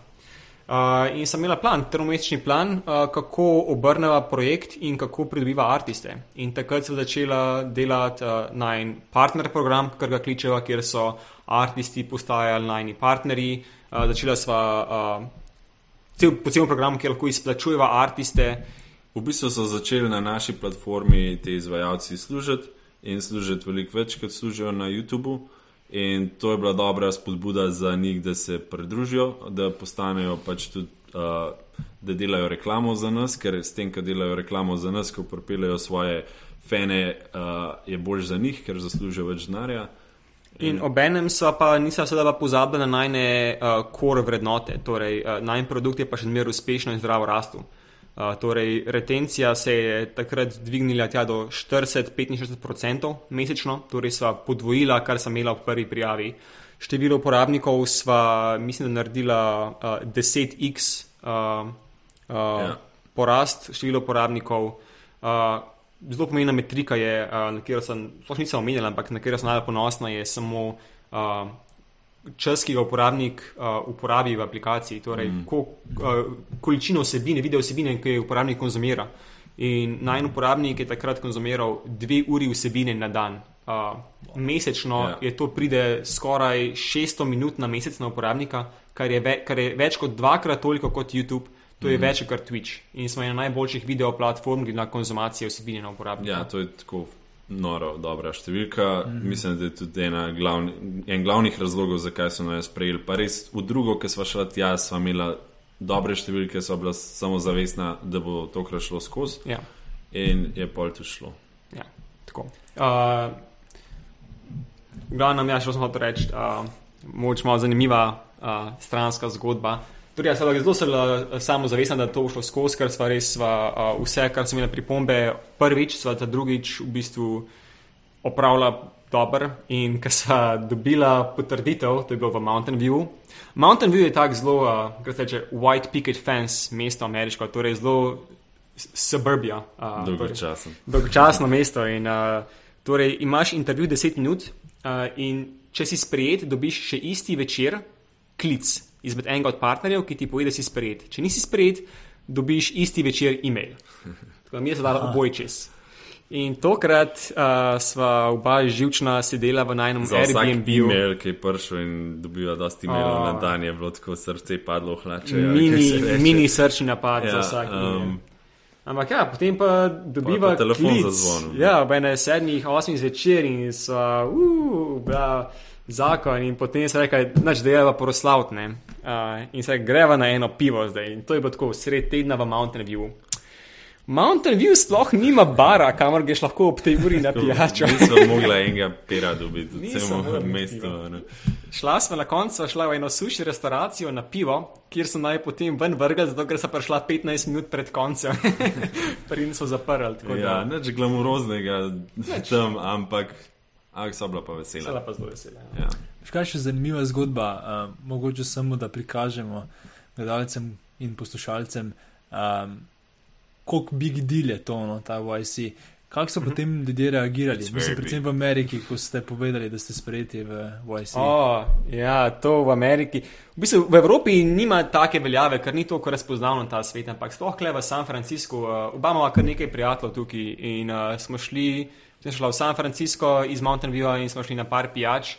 Uh, in sem imela plan, tromesečni plan, uh, kako obrneva projekt in kako pridobiva artiste. In takrat sem začela delati uh, na en partner program, kar ga kličejo, kjer so artisti postajali najni partnerji. Uh, začela sva. Uh, cel, po celem programu, ki lahko izplačujeva artiste. V bistvu so začeli na naši platformi ti izvajalci služiti in služiti veliko več, kot služijo na YouTubu. In to je bila dobra spodbuda za njih, da se pridružijo, da postanejo pač tudi, uh, da delajo reklamo za nas, ker s tem, ko delajo reklamo za nas, ko propeljajo svoje fene, uh, je bolj za njih, ker zaslužijo več denarja. In obenem so pa, nisem seveda pozabila na najne uh, core vrednote, torej uh, najn produkt je pa še zmeraj uspešno in zdravo rastu. Uh, torej, retencija se je takrat dvignila tja do 40-65% mesečno, torej sva podvojila, kar sem imela v prvi prijavi. Število uporabnikov sva, mislim, da naredila uh, 10x uh, uh, ja. porast, število uporabnikov. Uh, zelo pomembna metrika, je, uh, na katero sem, sploh nisem omenjala, ampak na katero sem najbolj ponosna, je samo uh, čas, ki ga uporabnik uh, uporabi v aplikaciji, torej mm. ko, uh, količino vsebine, video vsebine, ki jo uporabnik konzumira. In najmanj uporabnik je takrat konzumiral dve uri vsebine na dan. Uh, mesečno yeah. Ja. je to pride skoraj 600 minut na mesec na uporabnika, kar je, ve, kar je več kot dvakrat toliko kot YouTube. To je mm več kot Twitch in smo ena najboljših video platform, glede na konzumacijo vsebine na uporabnika. Ja, to je tako noro, dobra številka. Mm. Mislim, da je tudi glavni, en glavnih razlogov, zakaj so nas sprejeli. Pa res v drugo, ki smo šli tja, smo imeli dobre številke, so bila samo zavestna, da bo tokrat šlo skozi. Ja. In je pol tu šlo. Ja, tako. Uh, Glavno, ja, še sem hotel reči, uh, moč malo zanimiva uh, stranska zgodba. Torej, jaz sem zelo zelo samozavesten, da to šlo skozi, ker smo res sva, uh, vse, kar sem imel pripombe, prvič, sva ta drugič v bistvu opravila dobro. In ker sva dobila potrditev, to je bilo v Mountain View. Mountain View je tako zelo, uh, kaj se reče, white picket fence, mesto ameriško, torej zelo suburbia. Uh, dolgočasno. Torej, dolgočasno mesto. In, uh, torej, imaš intervju 10 minut uh, in če si sprejet, dobiš še isti večer klic izmed enega od partnerjev, ki ti pove, da si sprejet. Če nisi sprejet, dobiš isti večer e-mail. Tako da mi je zadala oboj čez. In tokrat uh, sva oba živčna sedela v najnem Airbnb. E-mail, ki je prišel in dobiva dosti e-mailov oh. na dan, je bilo tako srce padlo v hlače. Mini, mini srčni napad ja, za vsak. Um, Ampak ja, potem pa dobiva pa telefon klic. za zvon. Ja, ob ene sedmih, osmih zvečer in sva, uh, zakon in potem se reče, da je pa proslavtne. Uh, in se greva na eno pivo zdaj. In to je bilo tako sred tedna v Mountain View. Mountain View sploh nima bara, kamor greš lahko ob tej uri na pijačo. Nisem mogla enega pira dobiti, celo mesto. Šla smo na koncu, šla v eno suši restauracijo na pivo, kjer so naj potem ven vrgli, zato ker so prišla 15 minut pred koncem. Prej so zaprli. Ja, neč glamuroznega tam, ampak ampak so bila pa vesela. pa zelo vesela. Ja. Ja. Škaj še zanimiva zgodba, um, mogoče samo da prikažemo gledalcem in poslušalcem, um, koliko big deal je to, no, ta YC. Kako so potem ljudje reagirali, Mislim, predvsem v Ameriki, ko ste povedali, da ste sprejeti v YC? O, ja, to v Ameriki. V bistvu v Evropi nima take veljave, ker ni toliko razpoznavno ta svet, ampak sploh le v San Franciscu. Uh, Obama ima kar nekaj prijateljev tukaj in uh, smo šli, sem šla v San Francisco iz Mountain Viewa in smo šli na par pijač.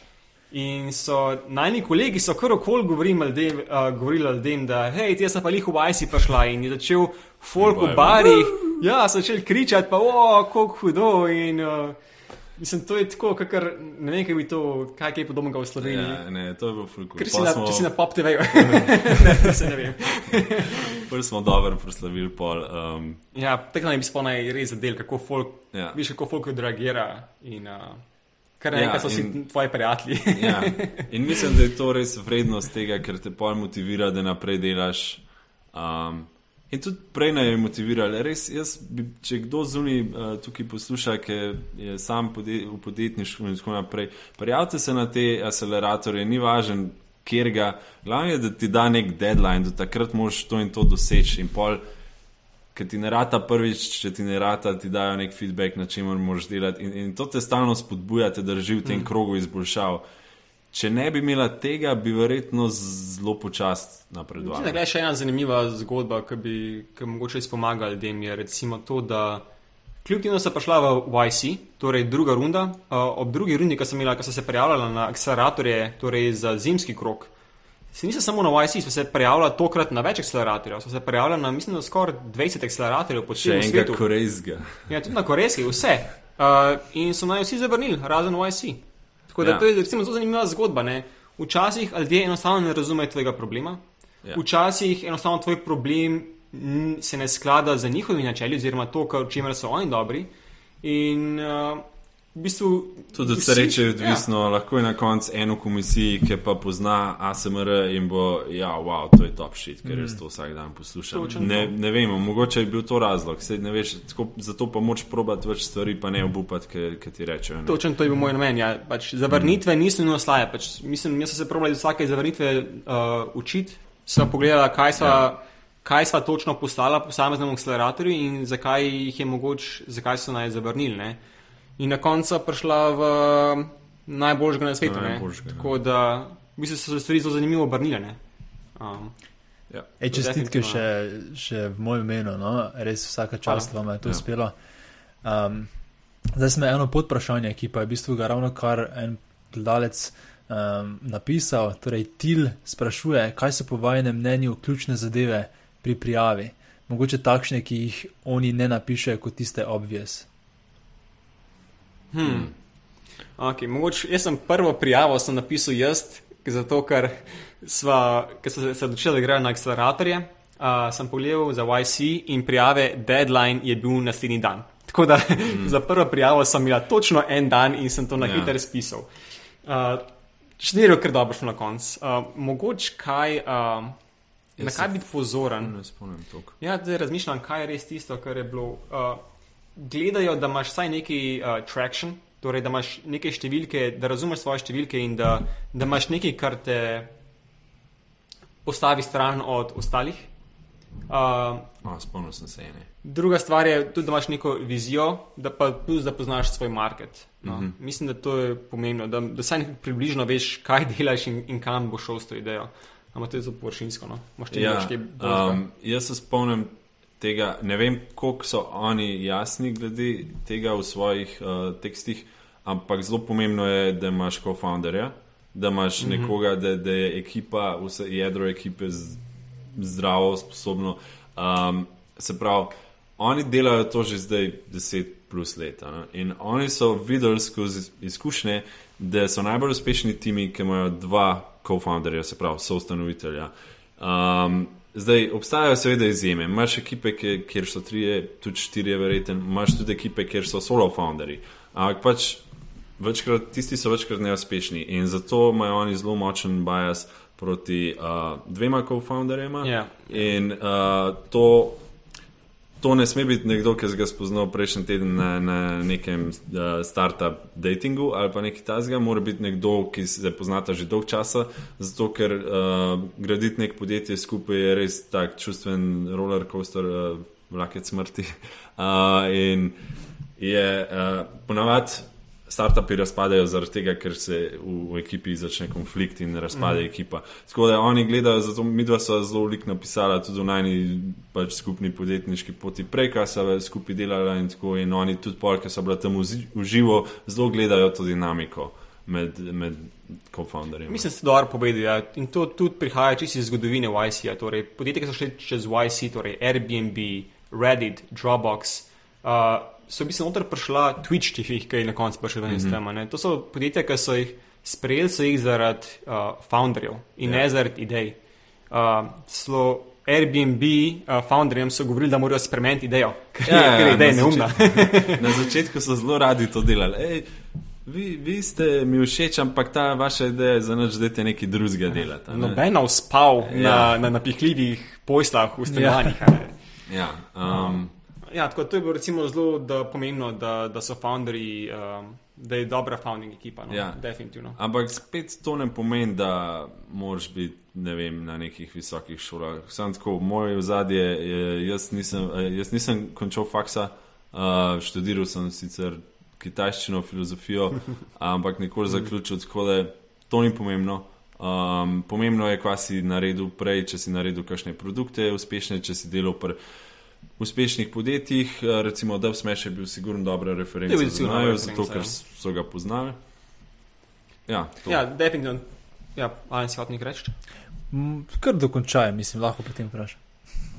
In so najni kolegi so kar okol govorili ljudem, uh, govorili ljudem, da hej, ti sem pa lih v IC prišla in je začel folk v Baj, baj. barih, ja, so začeli kričati, pa o, kako hudo. In, uh, mislim, to je tako, kakor, ne vem, kaj bi to, kaj je podobnega v Sloveniji. Ja, ne, to je bilo fulko. Ker si, na, če si na pop TV-ju, ne, se ne vem. Prvi smo dobro proslavili pol. Um, Ja, tako naj bi spomnil res zadel, kako folk, ja. viš, kako folk odreagira. In, uh, kar Ja, naenkrat so in- vsi tvoji prijatelji. ja. In mislim, da je to res vrednost tega, ker te pol motivira, da naprej delaš. Um, in tudi prej naj je motivirali. Res, jaz bi, če kdo zunaj uh, tukaj posluša, ki je sam pode, v podjetništvu in tako naprej, prijavite se na te acceleratorje, ni važen, kjer ga. Glavno je, da ti da nek deadline, da takrat moraš to in to doseči. In pol, ker ti ne rata prvič, če ti ne rata, ti dajo nek feedback, na čem moraš delati. In, in to te stalno spodbuja, te drži v tem mm. krogu izboljšav. Če ne bi imela tega, bi verjetno zelo počasi napredovala. Mislim, da je še ena zanimiva zgodba, ki bi ki mogoče res pomagala ljudem. Je recimo to, da kljub temu, sem prišla v YC, torej druga runda, uh, ob drugi rundi, ko sem, imela, ko sem se prijavljala na akceleratorje, torej za zimski krok, se nisem samo na YC, sem se prijavljala tokrat na več akceleratorjev, sem se prijavljala na, mislim, da skoraj 20 akceleratorjev po Še celem enega svetu. korejskega. Ja, tudi na korejski, vse. Uh, in so naj vsi zavrnili, razen YC. Tako da Ja. to je recimo zelo zanimiva zgodba. Ne? Včasih ljudje enostavno ne razumejo tvojega problema. Ja. Včasih enostavno tvoj problem se ne sklada z njihovimi načeli, oziroma to, kar- v čemer so oni dobri. In uh, v bistvu. Tudi vsi- sreče je odvisno, ja. lahko je na koncu eno komisiji, ki pa pozna ASMR in bo, ja, wow, to je top shit, ker jaz to vsak dan poslušam. Točno Ne, ne vemo, mogoče je bil to razlog, sej ne veš, tako, zato pa moč probati več stvari, pa ne obupati, ker ti rečejo. ne. Točno to je bil moj namen. Ja. Pač zavrnitve niso nujno slaje. Pač, mislim, jaz sem se probala iz vsake zavrnitve uh, učiti, sem pogledala, kaj sva, ja. kaj sva točno poslala posameznemu akceleratorju in zakaj mogoče, zakaj so naj zavrnili. Ne. In na koncu prišla v najboljšega na svetu. Na ne. najboljšega, ja. Tako da v bistvu so se stvari zelo zanimivo obrnile. ne. Um, Ja. Ej, čestitke še, še v mojem imenu, no? res vsaka čast vam je to Ja. uspelo. Um, zdaj smo eno podprašanje, ki pa je v bistvu ga ravno kar en gledalec um, napisal. Torej, Til sprašuje, kaj so po vašem mnenju ključne zadeve pri prijavi. Mogoče takšne, ki jih oni ne napišejo kot tiste obvious. Hmm. Okay, mogoče, jaz sem prvo prijavo sem napisal jaz, zato ker, sva, ker sem se- odločila, da grem na akceleratorje. Uh, sem pogledal za YC in prijave deadline je bil naslednji dan. Tako da mm. za prvo prijavo sem imela točno en dan in sem to na Ja. hitro spisal. Uh, Štiri, ker dobro šlo na koncu. Uh, mogoče kaj, uh, na kaj biti pozoren. Ne spomnim toliko. Ja, zdaj razmišljam, kaj je res tisto, kar je bilo. Uh, gledajo, da imaš vsaj neki uh, traction, torej da imaš neke številke, da razumeš svoje številke in da, da imaš nekaj, kar te postavi stran od ostalih. Uh, Oh, spomnil sem se ene. druga stvar je tudi, da imaš neko vizijo, da pa plus, da poznaš svoj market. No. Mm -hmm. Mislim, da to je pomembno, da, da saj približno veš, kaj delaš in, in kam boš šel s to idejo. Ampak to je zelo površinsko. No. Moš ti Ja, reči, kaj boljšega. um, jaz se spomnim tega, ne vem, koliko so oni jasni glede tega v svojih uh, tekstih, ampak zelo pomembno je, da imaš co-founderja, da imaš mm -hmm. nekoga, da, da je ekipa, vse jedro ekipe z, zdravo, sposobno. Um, se pravi, oni delajo to že zdaj 10 plus leta. Ne? In oni so videli skozi izkušnje, da so najbolj uspešni timi, ki imajo dva co-founderja, se pravi, soustanovitelja. Um, zdaj obstajajo seveda izjeme. Imáš ekipe, ki, kjer so trije, tudi štirje, verjeten, imaš tudi ekipe, kjer so solo founderji. Ampak pač večkrat, tisti so večkrat neuspešni in zato imajo oni zelo močen bias proti uh, dvema co-founderjema. Ja. In uh, to, to ne sme biti nekdo, ki sem ga spoznal prejšnji teden na, na nekem uh, startup datingu ali pa nekaj tasga, mora biti nekdo, ki se poznata že dolg časa, zato ker uh, graditi nek podjetje skupaj je res tak čustven roller coaster, uh, vlakec smrti. Uh, in je uh, ponavadi startupi razpadajo zaradi tega, ker se v, v ekipi začne konflikt in razpade mm. ekipa. Tako da oni gledajo, zato mi dva so zelo veliko napisala tudi v najni pač skupni podjetniški poti prej, kaj so skupaj delala in tako in oni tudi pol, ki so bila tam v živo, zelo gledajo to dinamiko med, med co-founderji. Mislim, da ste dobro povedali. Ja. In to tudi prihaja čisto iz zgodovine YC. -ja. Torej, podjetja, ki so šli čez YC, torej Airbnb, Reddit, Dropbox. Uh, so bi se noter prišla Twitch, če jih kaj na koncu prišli ven iz mm -hmm. To so podjetja, ki so jih sprejeli, so jih zaradi uh, founderjev in yeah. ne ja. zaradi idej. Uh, slo, Airbnb, uh, founderjem so govorili, da morajo spremeniti idejo, ker ja, ja, je ideja neumna. na začetku so zelo radi to delali. Ej, vi, vi ste mi všeč, ampak ta vaša ideja je za noč, da te nekaj drugega delate. Ne? Nobeno spal ja. na, na napihljivih poslah v stanovanjih. Ja. ja, um, ja, tako to je bilo recimo zelo da pomembno, da, da so founderji, um, da je dobra founding ekipa. No? Ja. Definitivno. Ampak spet to ne pomeni, da moraš biti ne vem, na nekih visokih šolah. Sam tako, moje vzadje je, jaz nisem, jaz nisem končal faksa, uh, študiral sem sicer kitajščino, filozofijo, ampak nikoli zaključil, tako da to ni pomembno. Um, pomembno je, kaj si naredil prej, če si naredil kakšne produkte, uspešne, če si delal pri uspešnih podjetjih, eh, recimo Dove Smash je bil sigurno dobra referenca. Ne, znajo, zato, ker so ga poznali. Ja, ja definitivno. Ja, ali si hotel nekaj reči? Kar dokončaj, mislim, lahko potem vprašam.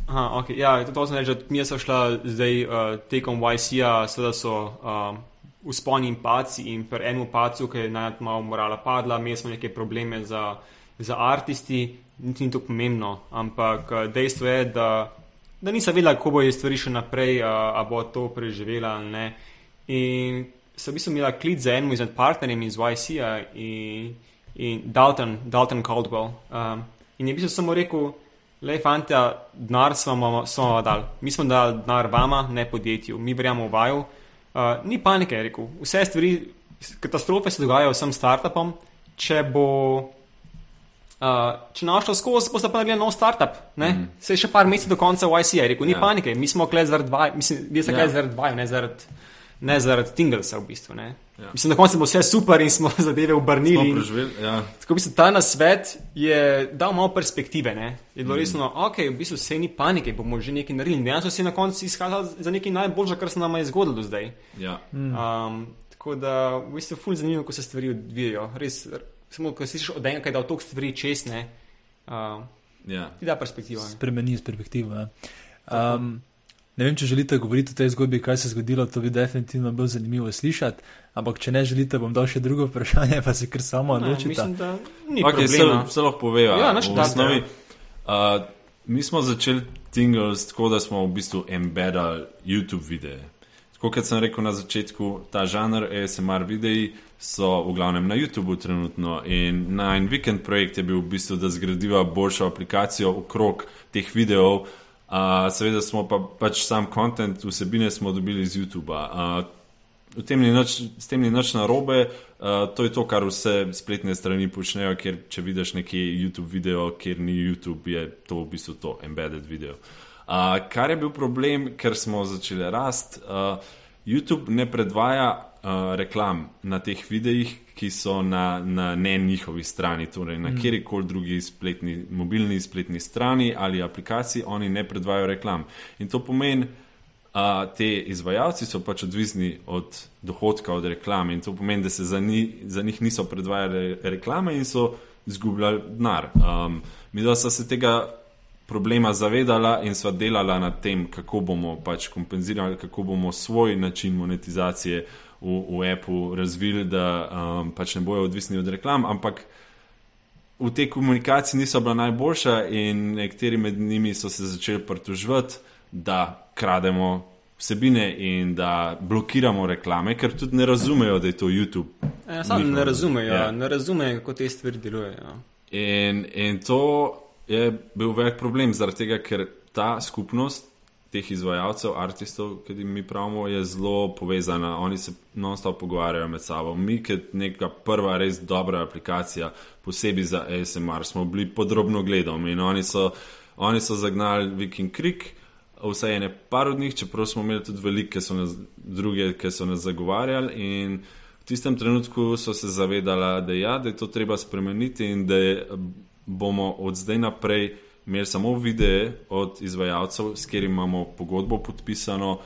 Aha, okay. Ja, to sem rekel, mi smo šla zdaj uh, tekom YC-a, seveda so uh, usponi in paci in pri enem pacu, ki je najmanj malo morala padla, imeli smo neke probleme za, za artisti, niti ni to pomembno, ampak dejstvo je, da da nisem vedela, kako bojo stvari še naprej, ali bo to preživela ali ne. In sem v bistvu imela klic za enim izmed partnerjev iz YC-a in, in Dalton, Dalton Caldwell. Um, in je v bistvu samo rekel, le fanta, denar smo vam dali, mi smo dali denar vama, ne podjetju, mi verjamemo v vaju. Uh, ni panike, je rekel, vse stvari, katastrofe se dogajajo vsem startupom, če bo. Uh, če našlo skozi, boste pa naredili nov startup. Mm. Se je še par mesecev do konca YC, je rekel, ni. Ja. panike, mi smo kle zaradi dva, mislim, vi ste yeah. kle ja. zaradi dva, ne zaradi, ne zaradi Tinglesa v bistvu. Yeah. Ja. Mislim, na koncu bo vse super in smo zadeve obrnili. Ja. Tako se ta nasvet je dal malo perspektive, ne? Je bilo mm. resno, ok, v bistvu vse ni panike, bomo že nekaj naredili. Dejansko se je na koncu izkazal za nekaj najboljšega, kar se nam je zgodilo do zdaj. Ja. Mm. Um, tako da, v bistvu, ful zanimivo, ko se stvari odvijajo. Res, samo ko si od enega, da je to stvari česne. Uh, ja. Ti da perspektivo. Spremeni perspektivo. Ja. Um, ne vem, če želite govoriti o tej zgodbi, kaj se je zgodilo, to bi definitivno bilo zanimivo slišati. Ampak, če ne želite, bom dal še drugo vprašanje, pa se kar samo odločite. Mislim, da ni okay, problema. Se lahko povejo. Ja, v osnovi. Uh, mi smo začeli Tingles tako, da smo v bistvu embedali YouTube videe. Tako kot sem rekel na začetku, ta žanr ASMR videi so v glavnem na YouTubu trenutno in na en vikend projekt je bil v bistvu, da zgradiva boljšo aplikacijo okrog teh videov. Uh, seveda smo pa pač sam kontent, vsebine smo dobili iz YouTuba. Uh, tem nič, s tem ni nič narobe, uh, to je to, kar vse spletne strani počnejo, ker če vidiš neki YouTube video, kjer ni YouTube, je to v bistvu to embedded video. Uh, kar je bil problem, ker smo začeli rast, uh, YouTube ne predvaja uh, reklam na teh videih, ki so na, na ne njihovi strani, torej na mm. kjerkoli drugi spletni, mobilni spletni strani ali aplikaciji, oni ne predvajajo reklam. In to pomeni, uh, te izvajalci so pač odvisni od dohodka od reklame in to pomeni, da se za, ni, za njih niso predvajale reklame in so izgubljali denar. Um, mi da so se tega. Problema zavedala in sva delala na tem, kako bomo pač kompenzirali, kako bomo svoj način monetizacije v, v Apple razvili, da um, pač ne bojo odvisni od reklam, ampak v tej komunikaciji niso bila najboljša in nekateri med njimi so se začeli pritoževati, da krademo vsebine in da blokiramo reklame, ker tudi ne razumejo, da je to YouTube. Ja, Sam ne razumejo, ja. ne razumejo, kako te stvari delujejo. In, in to je bil velik problem, zaradi tega, ker ta skupnost teh izvajalcev, artistov, ki jim mi pravimo, je zelo povezana. Oni se non-stop pogovarjajo med sabo. Mi, kot neka prva res dobra aplikacija, posebej za ASMR, smo bili podrobno gledani in oni so, oni so zagnali Viking Creek. Vse je ne par od njih, čeprav smo imeli tudi velike, ki nas, druge, ki so nas zagovarjali. In v tistem trenutku so se zavedali, da, ja, da je to treba spremeniti in da je, bomo od zdaj naprej imeli samo videe od izvajalcev, s katerimi imamo pogodbo podpisano,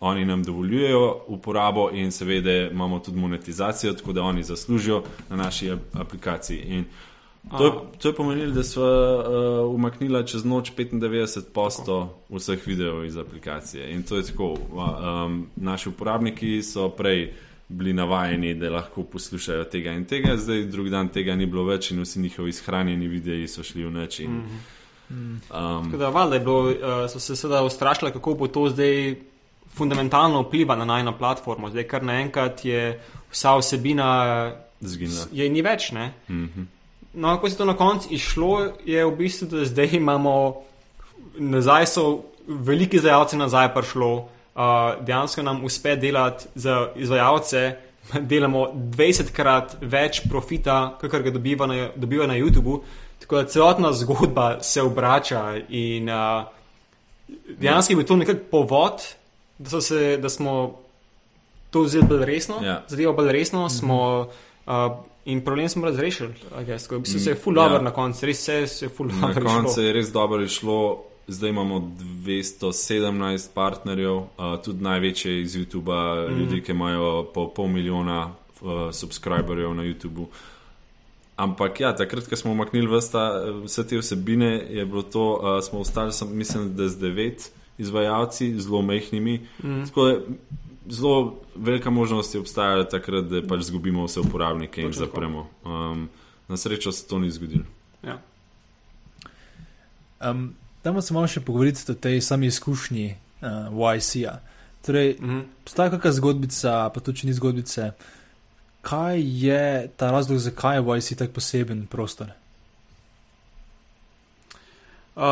oni nam dovoljujejo uporabo in seveda imamo tudi monetizacijo, tako da oni zaslužijo na naši aplikaciji. In to, je, to je pomenilo, da smo uh, umaknili čez noč 95% vseh videov iz aplikacije. In to je tako. Um, naši uporabniki so prej bili navajeni, da lahko poslušajo tega in tega, zdaj drug dan tega ni bilo več in vsi njihovi shranjeni videi so šli v noč. Mm -hmm. um, da, valjda, bilo, uh, so se seveda ustrašili, kako bo to zdaj fundamentalno vpliva na najno platformo. Zdaj, kar naenkrat je vsa vsebina zginila. Je ni več. Mm -hmm. No, ko se to na koncu išlo, je v bistvu, da zdaj imamo nazaj, so veliki zajalci nazaj prišlo uh, dejansko nam uspe delati za izvajalce, delamo 20krat več profita, kakor ga dobiva na, dobiva na YouTubu. Tako da celotna zgodba se obrača in uh, dejansko je bil to nekakšen povod, da, se, da smo to vzeli bolj resno, Ja. zadevo bolj resno. Smo, uh, In problem smo razrešili, guess, ko v bistvu se je full over Ja. na koncu, res se je full Na over. koncu je res dobro išlo. Zdaj imamo 217 partnerjev, uh, tudi največje iz YouTuba, mm. ljudi, ki imajo po pol milijona uh, subscriberjev na YouTubu. Ampak ja, takrat, ko smo umaknili vsta, vse te vsebine, je bilo to, uh, smo ostali, sem, mislim, da z devet izvajalci, zelo mehkimi. Mm. Tako da zelo velika možnost je obstajala takrat, da pač izgubimo vse uporabnike in Točno tako. zapremo. Um, na srečo se to ni zgodilo. Ja. Um, Dajmo se malo še pogovoriti o tej sami izkušnji uh, YC-ja. Torej, Mhm. obstaja kakšna zgodbica, pa tudi če ni zgodbice, kaj je ta razlog, zakaj je YC tako poseben prostor? Um,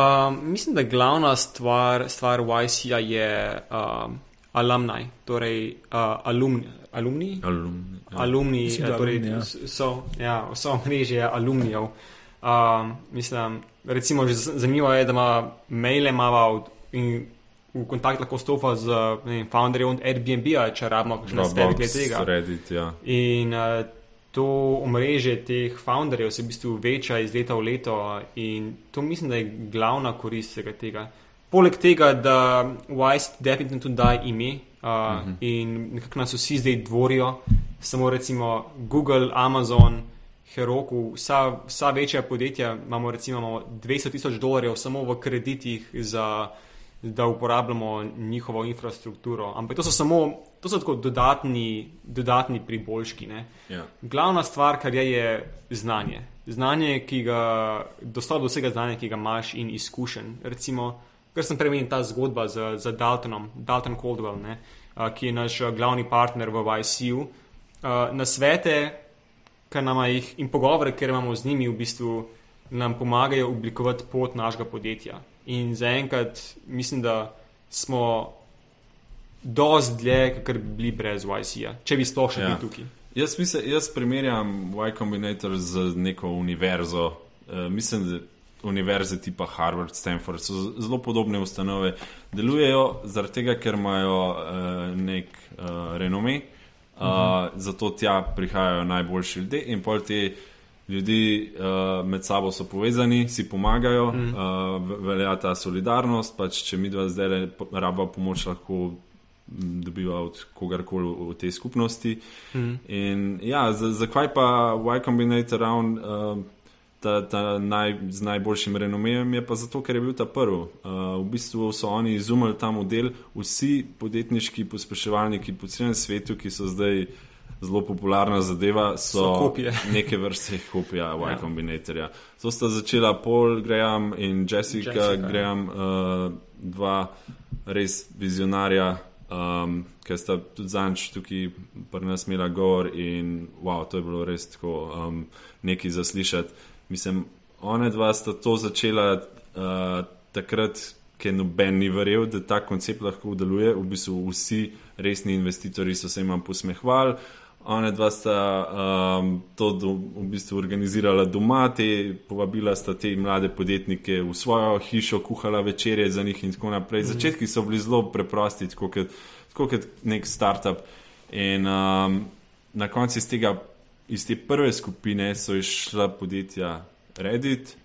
mislim, da glavna stvar, stvar YC-ja je um, alumni, torej uh, alumni. alumni? Alumni, ja. Alumni, Mislim, eh, torej, alumni, ja. so, ja, so mreže alumnijev. Um, mislim, recimo, že zanimivo je, da ima maile od- in v kontakt lahko stopa z vem, founderjem od Airbnb-a, če rabimo kakšne nasvete glede tega. Reddit, ja. In uh, to omrežje teh founderjev se v bistvu veča iz leta v leto, in to mislim, da je glavna korist vsega tega. Poleg tega, da Wise definitivno tudi daje ime uh, uh -huh. in nekako nas vsi zdaj dvorijo, samo recimo Google, Amazon, Heroku, vsa, vsa večja podjetja imamo recimo imamo 200 tisoč dolarjev samo v kreditih za da uporabljamo njihovo infrastrukturo. Ampak to so samo to so tako dodatni, dodatni priboljški. Ne? Ja. Glavna stvar, kar je, je znanje. Znanje, ki ga, dostop do vsega znanja, ki ga imaš in izkušen. Recimo, kar sem premenil, ta zgodba z, z Daltonom, Dalton Caldwell, ne, ki je naš glavni partner v YC-u. Na svete, kar nam jih in pogovore, ker imamo z njimi, v bistvu nam pomagajo oblikovati pot našega podjetja. In zaenkrat mislim, da smo dosti dlje, kot bi bili brez YC-ja, če bi sploh še Ja. bili tukaj. Jaz, mislim, jaz primerjam Y Combinator z neko univerzo. Uh, mislim, da univerze tipa Harvard, Stanford so zelo podobne ustanove. Delujejo zaradi tega, ker imajo uh, nek uh, renome, uh, uh -huh. zato tja prihajajo najboljši ljudje in pol te ljudi uh, med sabo so povezani, si pomagajo, -huh. uh, velja ta solidarnost. Pač, če mi dva zdaj rabimo pomoč, lahko dobiva od kogarkoli v, tej skupnosti. Mhm. In ja, zakaj pa Y Combinator ravno uh, ta, ta naj, z najboljšim renomejem, je pa zato, ker je bil ta prvi. Uh, v bistvu so oni izumili ta model, vsi podjetniški pospeševalniki po celem svetu, ki so zdaj zelo popularna zadeva, so, So kopije. neke vrste kopija Y Ja. Combinatorja. To sta začela Paul Graham in Jessica, Jessica, ja. Graham, uh, dva res vizionarja. Um, ker sta tudi zanč tukaj pri nas imela govor in wow, to je bilo res tako um, nekaj zaslišati. Mislim, one dva sta to začela uh, takrat, ker noben ni verjel, da ta koncept lahko deluje. V bistvu vsi resni investitorji so se jim posmehvali. Ona dva sta um, to do, v bistvu organizirala doma, te povabila sta te mlade podjetnike v svojo hišo, kuhala večerje za njih in tako naprej. Začetki so bili zelo preprosti, tako kot, tako kot nek startup. In um, na koncu iz, tega, iz te prve skupine so išla podjetja Reddit,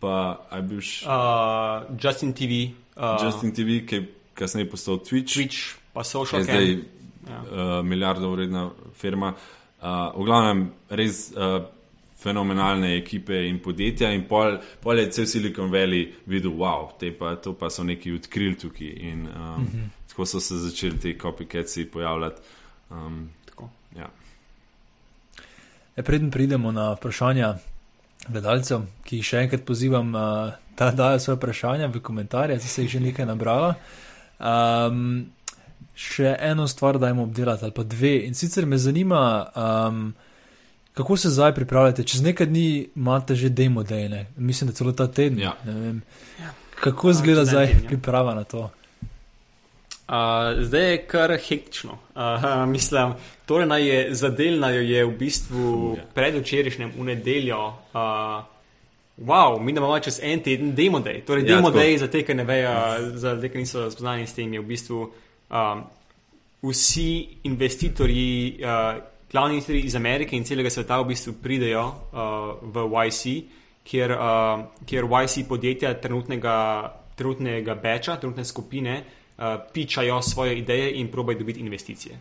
pa je bil še Uh, Justin TV, uh, Justin TV, ki je kasneje postal Twitch. Twitch, pa Social zdaj Cam. Ja. uh, milijardo vredna firma. Uh, v glavnem, res uh, fenomenalne ekipe in podjetja, in pol, pol je cel Silicon Valley videl, wow, te pa, to pa so neki odkrili tukaj. In um, mm -hmm. tako so se začeli ti copycatsi pojavljati. Um, preden pridemo na vprašanja gledalcev, ki jih še enkrat pozivam, uh, da dajo svoje vprašanja v komentarje, zdaj se jih že nekaj nabrala. Um, še eno stvar dajmo obdelati, ali pa dve. In sicer me zanima, um, kako se zdaj pripravljate. Čez nekaj dni imate že demo dejne, mislim, da celo ta teden. Ja. ne vem. Kako izgleda čez en zdaj ja. priprava na to? Uh, zdaj je kar hektično. Uh, mislim, torej naj je zadelnajo je v bistvu ja. predvčerajšnjem v nedeljo. Uh, wow, mi imamo čez en teden demo day. Torej, Ja, demo tako. day za te, ki ne vejo, za te, ki niso spoznani s tem, je v bistvu um, vsi investitorji, uh, glavni investitorji iz Amerike in celega sveta v bistvu pridejo uh, v YC, kjer, uh, kjer YC podjetja trenutnega, trenutnega beča, trenutne skupine uh, pičajo svoje ideje in probajo dobiti investicije.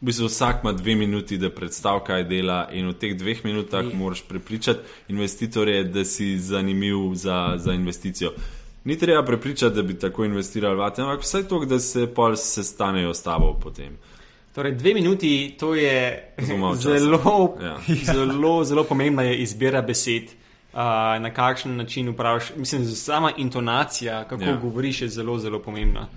V bistvu vsak ima dve minuti, da predstavi, kaj dela, in v teh dveh minutah I- moraš prepričati investitorje, da si zanimiv za, za investicijo. Ni treba prepričati, da bi tako investirali, vate, ampak vsaj to, da se pol sestanejo s tabo potem. Torej, dve minuti, to je Zelo Ja. zelo, zelo pomembna je izbira besed, uh, na kakšen način upraviš. Mislim, sama intonacija, kako Ja. ja. govoriš, je zelo, zelo pomembna.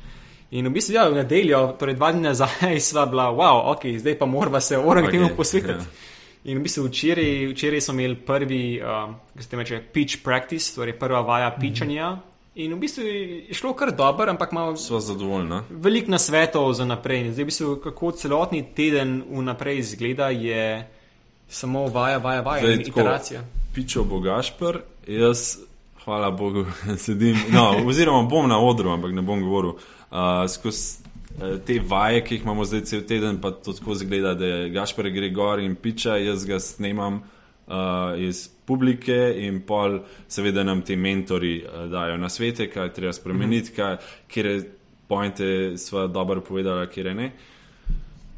In v bistvu, ja, v nedeljo, torej dva dni nazaj, sva bila, wow, ok, zdaj pa moramo se Ok, temu posvetiti. ja. In v bistvu včeraj, včeraj smo imeli prvi, um, kako se reče, pitch practice, torej prva vaja pičanja. In v bistvu je šlo kar dobro, ampak malo Sva zadovoljna. veliko nasvetov za naprej. In Zdaj, v bistvu, kako celotni teden vnaprej izgleda, je samo vaja, vaja, vaja Zdaj, in tako, iteracija. Pičo bo Gašpr, jaz, hvala Bogu, sedim. No, oziroma bom na odru, ampak ne bom govoril. Uh, skozi uh, te vaje, ki jih imamo zdaj cel teden, pa to tako zgleda, da je Gašpr gre gor in piča, jaz ga snemam uh, iz publike in pol, seveda nam ti mentori uh, dajo na svete, kaj je treba spremeniti, kaj, kje pointe sva dobro povedala, kje ne.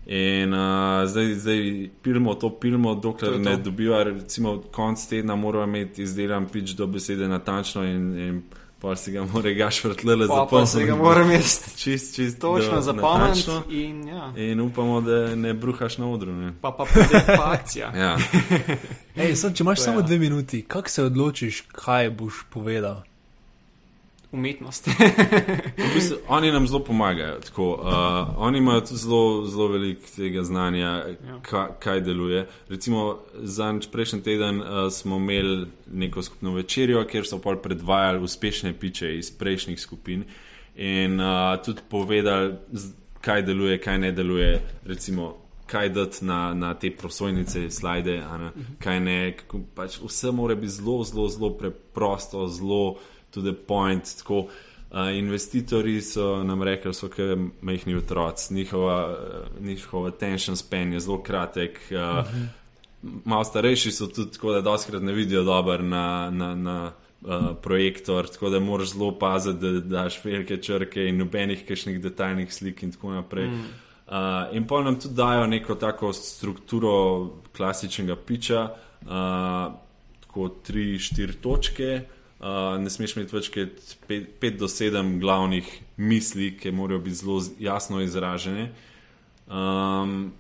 In uh, zdaj, zdaj pilimo to, pilimo, dokler To to. ne dobiva, recimo, konc tedna moramo imeti izdelan pič do besede natančno in, in pa si ga mora gaš vrtlele Pa, pa se ga moram jaz čist, čist točno zapomniti. natančno. In, ja. In upamo, da ne bruhaš na odru. Ne? Pa pa pride pa akcija. Ja. Ej, sad, če imaš To samo ja. dve minuti, kako se odločiš, kaj boš povedal? Umetnost. V bistvu, oni nam zelo pomagajo. Tako, uh, oni imajo zelo, zelo veliko tega znanja, Ja. ka, kaj deluje. Recimo, zadnjič prejšnji teden uh, smo imeli neko skupno večerjo, kjer so pol predvajali uspešne piče iz prejšnjih skupin in uh, tudi povedali, kaj deluje, kaj ne deluje. Recimo, kaj dati na, na te prosojnice, slide, ne, kaj ne. Kako, pač vse mora biti zelo, zelo, zelo preprosto, zelo to the point. Tako, uh, investitorji so nam rekli, so kot majhni otroci, njihova, uh, njihov attention span je zelo kratek. Uh, uh -huh. Malo starejši so tudi tako, da doskrat ne vidijo dobro na. na, na Uh, projektor, tako da moraš zelo paziti, da daš velike črke in nobenih kakšnih detaljnih slik in tako naprej. Mm. Uh, in pa nam tudi dajo neko tako strukturo klasičnega piča, uh, tako tri, štiri točke. Uh, ne smeš imeti več kot pet, pet do sedem glavnih misli, ki morajo biti zelo jasno izražene. Um,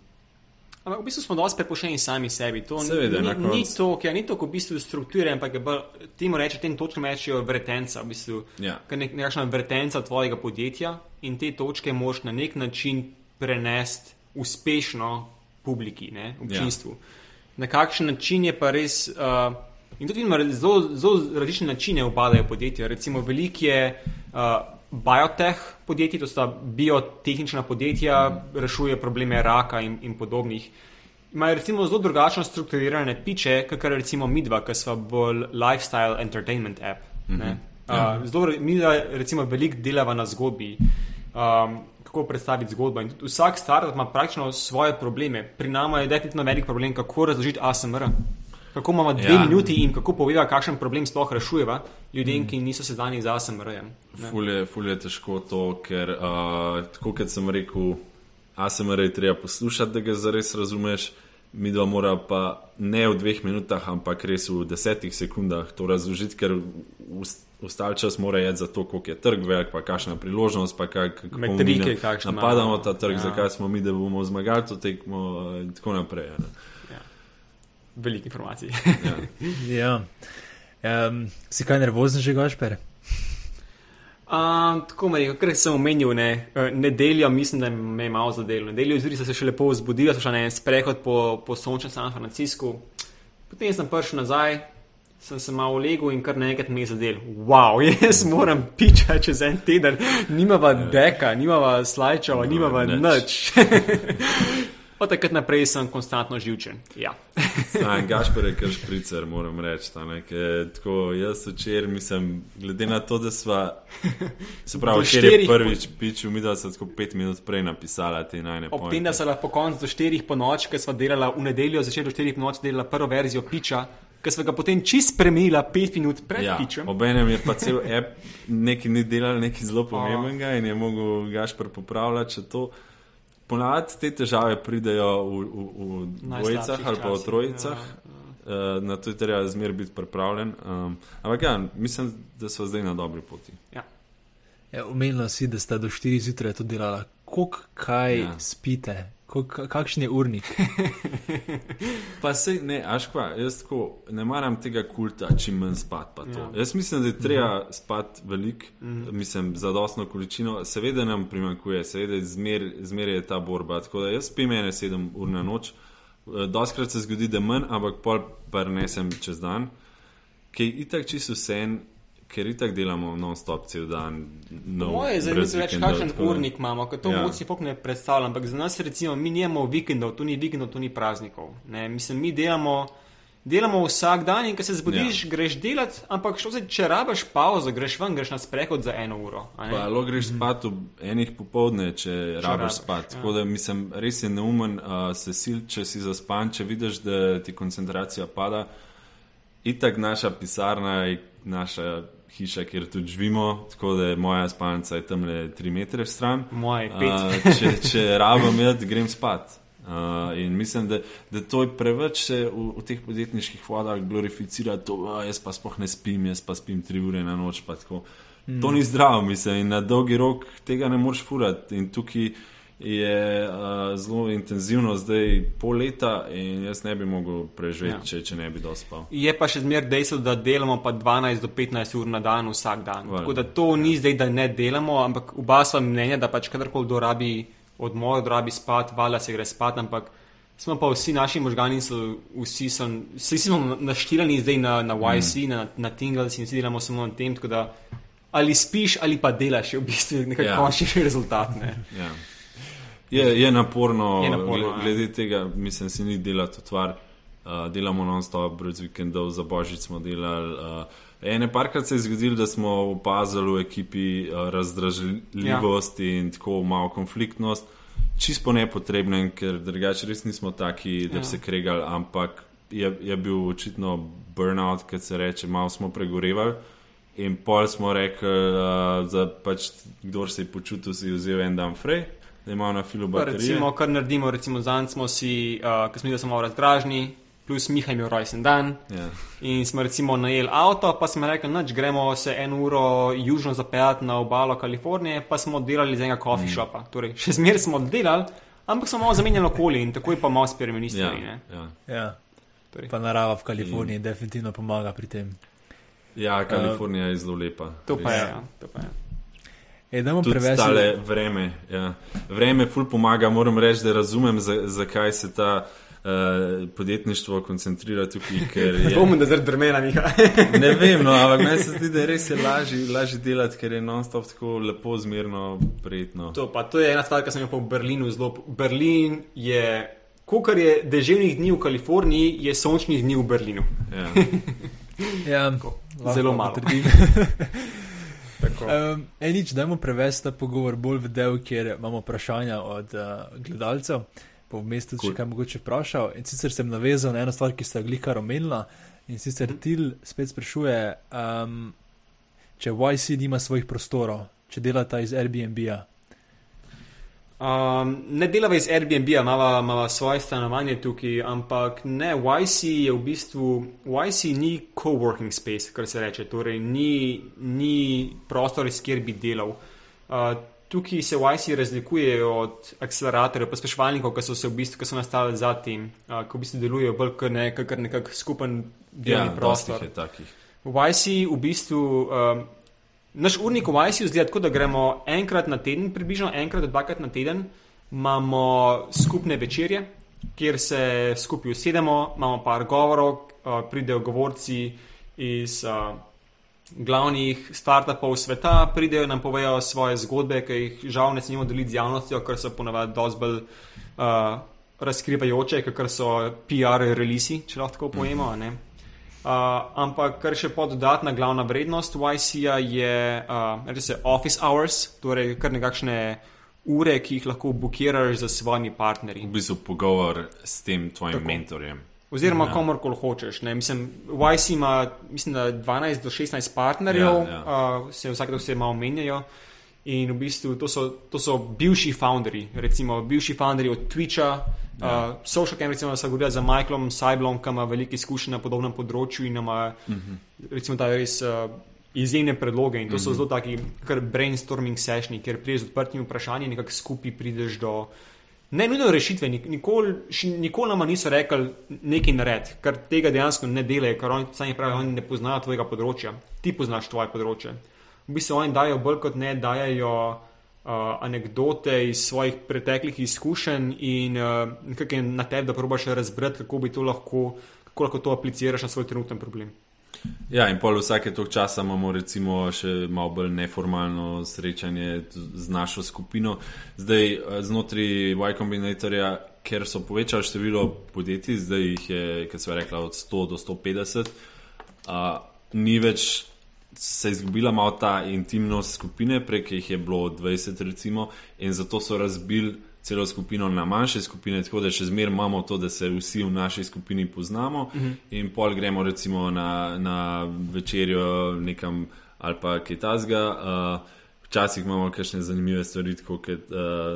Ampak v bistvu smo dosti prepuščeni sami sebi. To ni- Seveda, ni, ni, koncu. to, ki ni to, kot v bistvu strukture, ampak temu reče, tem točkam rečejo vretenca. V bistvu, Ja. Nek, nekakšna vretenca tvojega podjetja in te točke moš na nek način prenesti uspešno publiki, ne, občinstvu. Ja. Na kakšen način je pa res. Uh, in tudi vidimo, zelo, zelo različne načine obadajo podjetja. Recimo, veliko je uh, biotech podjetij, to sta biotehnična podjetja, rešuje probleme raka in, in podobnih. Imajo recimo zelo drugačno strukturirane piče, kot recimo Midva, ki smo bolj lifestyle entertainment app. Mm -hmm. uh, zelo, mi recimo veliko delava na zgodbi. Um, Kako predstaviti zgodbo. In vsak startup ima praktično svoje probleme. Pri nama je definitivno velik problem, kako razložiti ASMR kako imamo dve ja. minuti in kako poveva, kakšen problem sploh rešujeva ljudem, mm. ki niso seznani z ASMR-jem. Fulje ful je težko to, ker uh, tako kot sem rekel, ASMR je treba poslušati, da ga zares razumeš. Mi dva mora pa ne v dveh minutah, ampak res v desetih sekundah to razložiti, ker ostal čas mora jeti za to, koliko je trg velik, pa kakšna priložnost, pa kako napadamo ta trg, ja. zakaj smo mi, da bomo zmagali to tekmo in tako naprej. Ne veliko informacij. ja. ja. Um, si kaj nervozen že, Gašper? Um, tako me je, ker sem omenil, ne, e, nedeljo, mislim, da me je malo zadelo. Nedeljo zjutraj sem se še lepo zbudil, sem šel na en sprehod po, po sončnem San Franciscu, potem sem prišel nazaj, sem se malo legel in kar nekaj me je zadel. Wow, jaz moram pičati čez en teden, nimava deka, nimava slajčeva, no, nimava nič. Od takrat naprej sem konstantno živčen. Ja. Gašpor je kar špricer, moram reči. Tako, jaz včeraj mislim, glede na to, da smo se pravi, če je prvič pičil, mi da so tako pet minut prej napisala te najne pointe. Ob tem, da se lahko po koncu do štirih po noč, ker smo delali v nedeljo, začeli do štirih po noč delati prvo verzijo piča. Ker smo ga potem čist spremenili, pet minut pred ja, pičem. Obenem je pa cel app nekaj ni delal, nekaj zelo pomembnega in je mogel Gašpor popravljati to. Ponavadi te težave pridejo v, v, v dvojicah ali pa v trojicah, ja, ja. Na to je treba zmer biti pripravljen. Um, ampak ja, mislim, da so zdaj na dobri poti. Ja. Ja, Umenila si, da ste do 4 zjutraj to delala. Kako kaj ja. spite, kakšen je urnik? pa se ne, aškva, jaz tako ne maram tega kulta, čim manj spat. Ja. Jaz mislim, da je treba uh mhm. -huh. spat veliko, uh mhm. -huh. mislim, za dostno količino. Seveda nam primankuje, seveda zmer, zmer je ta borba. Tako da jaz spim ene 7 ur na noč. Eh, doskrat se zgodi, da manj, ampak pol pa nesem čez dan, ki je itak čisto vse en ker itak delamo non-stop cel dan. No, Moje je zanimivo, več kakšen urnik imamo, ker to ja. moči fok ne predstavljam. Ampak za nas, recimo, mi nimamo vikendov, tu ni vikendov, tu ni praznikov. Ne? Mislim, mi delamo. Delamo vsak dan in ko se zbudiš, ja. greš delat, ampak se, če rabiš pauzo, greš ven, greš na sprehod za eno uro. Lahko greš spat v enih popovdne, če, če rabiš spat. Ja. Tako da mislim, res je neumen uh, se sil, če si zaspan, če vidiš, da ti koncentracija pada. Itak naša pisarna je naša hiša, kjer tudi živimo, tako da je moja spalnica tam le tri metre stran. Moje pet. Uh, če če rabim, jaz grem spat. Uh, in mislim, da, da to je preveč se v, v teh podjetniških vodah glorificira, to uh, jaz pa sploh ne spim, jaz pa spim tri ure na noč. Mm. To ni zdravo, mislim, in na dolgi rok tega ne moreš furati. In tukaj je uh, zelo intenzivno, zdaj pol leta in jaz ne bi mogel preživeti, ja. če, če ne bi dospal. Je pa še zmer dejstvo, da delamo pa 12 do 15 ur na dan, vsak dan. Val. Tako da to ni zdaj, da ne delamo, ampak oba sva mnenja, da pač kadarkoli dorabi odmor, dorabi spat, valjda se gre spat, ampak. Smo pa vsi naši možgani, so, vsi, so, vsi smo naštirani zdaj na, na YC, mm. na, na Tingles in vsi delamo samo na tem, tako da ali spiš ali pa delaš, je v bistvu nekaj ja. končnega rezultata. Ne? Ja. Je, je naporno, je naporno glede, glede tega, mislim, si ni delati tvar. Uh, delamo non-stop, brez vikendov, za božič smo delali. Uh, ene parkrat se je zgodilo, da smo opazili v ekipi uh, razdražljivost ja. in tako malo konfliktnost, čisto nepotrebno, ker drugače res nismo taki, da bi ja. se kregali, ampak je, je bil očitno burnout, ker se reče, malo smo pregorevali. In pol smo rekli, uh, da pač kdo se je počutil, si je vzel en dan frej da imajo na filu baterije. Recimo, kar naredimo, recimo, zanj smo si, uh, ko smo bili samo razdražni, plus Miha imel rojsten dan. Yeah. Ja. In smo recimo najeli avto, pa smo rekli, noč gremo se eno uro južno zapeljati na obalo Kalifornije, pa smo delali z enega coffee mm. shopa. Torej, še zmeraj smo delali, ampak smo malo zamenjali okolje in tako je pa malo spremenili. Ja, ja. ja. Torej. Pa narava v Kaliforniji in... definitivno pomaga pri tem. Ja, Kalifornija uh, je zelo lepa. To pa je. Ja, to pa je. E, da bomo prevezli vreme. Ja. Vreme ful pomaga, moram reči, da razumem, zakaj se ta uh, podjetništvo koncentrira tukaj, ker Ne je. bom, da zdaj drmena, Miha. Ne vem, no, ampak meni se zdi, da je res je lažje, lažje delati, ker je non-stop tako lepo, zmerno, prijetno. To, pa, to je ena stvar, ki sem jo pa v Berlinu zelo. Berlin je, kolikor je deževnih dni v Kaliforniji, je sončnih dni v Berlinu. Ja. Ja, Zelo malo. Um, Enič, dajmo prevesti ta pogovor bolj v del, kjer imamo vprašanja od uh, gledalcev. Po mestu cool. Še kaj mogoče vprašal. In sicer sem navezal na eno stvar, ki ste glika omenila. In sicer Til spet sprašuje, um, če YC nima svojih prostorov, če delata iz Airbnb-a. Um, ne delava iz Airbnb-a, imava, imava svoje stanovanje tukaj, ampak ne, YC je v bistvu, YC ni coworking space, kar se reče, torej ni, ni prostor, iz kjer bi delal. Uh, tukaj se YC razlikuje od akceleratorjev, pospeševalnikov, ki so se v bistvu, ki so nastali za tem, uh, ki v bistvu delujejo bolj kot nek, nek skupen Ja, delovni dosti prostor. V YC v bistvu. Um, Naš urnik v YC izgleda tako, da gremo enkrat na teden, približno enkrat do dvakrat na teden, imamo skupne večerje, kjer se skupaj usedemo, imamo par govorov, uh, pridejo govorci iz uh, glavnih startupov sveta, pridejo nam povejo svoje zgodbe, ki jih žal ne smemo deliti z javnostjo, ker so ponavadi dosti bolj uh, razkrivajoče, ker so PR releasi, če lahko tako pojemo. a ne. Uh, ampak kar še pa dodatna glavna vrednost YC-ja je, uh, reče se, office hours, torej kar nekakšne ure, ki jih lahko bukiraš za svojimi partnerji. V bistvu pogovor s tem tvojim Tako. Mentorjem. Oziroma, Ja. ja. komorkoli hočeš. Ne? Mislim, YC ima mislim, da 12 do 16 partnerjev, Ja, ja, uh, se vsak dan se malo menjajo. In v bistvu to so, to so bivši founderji, recimo bivši founderji od Twitcha, ja. uh, Social Cam, recimo, da se govorijo za Michaelom Saiblom, ki ima veliko izkušenj na podobnem področju in ima, uh -huh. recimo, da res uh, izjemne predloge. In to uh -huh. so zelo taki, brainstorming sessioni, kjer prideš z odprtimi vprašanji in nekako skupaj prideš do. Ne nujno rešitve, nik- nikoli nikoli nama niso rekli nekaj nared, ker tega dejansko ne delajo, ker oni sami pravijo, oni ne poznajo tvojega področja, ti poznaš tvoje področje. V bistvu oni dajo bolj kot ne, dajo uh, anekdote iz svojih preteklih izkušenj in uh, nekako je na tebi, da probaš razbrati, kako bi to lahko, kako lahko to apliciraš na svoj trenutni problem. Ja, in pol vsake tog časa imamo recimo še malo bolj neformalno srečanje z našo skupino. Zdaj eh, znotraj Y Combinatorja, ker so povečali število podjetij, zdaj jih je, kot sva rekla, od 100 do 150, a, ni več se je izgubila malo ta intimnost skupine, prek jih je bilo 20 recimo in zato so razbili celo skupino na manjše skupine, tako da še zmeraj imamo to, da se vsi v naši skupini poznamo uh -huh. in pol gremo recimo na, na večerjo nekam ali pa kaj tasga. Uh, Včasih imamo kakšne zanimive stvari, kot uh,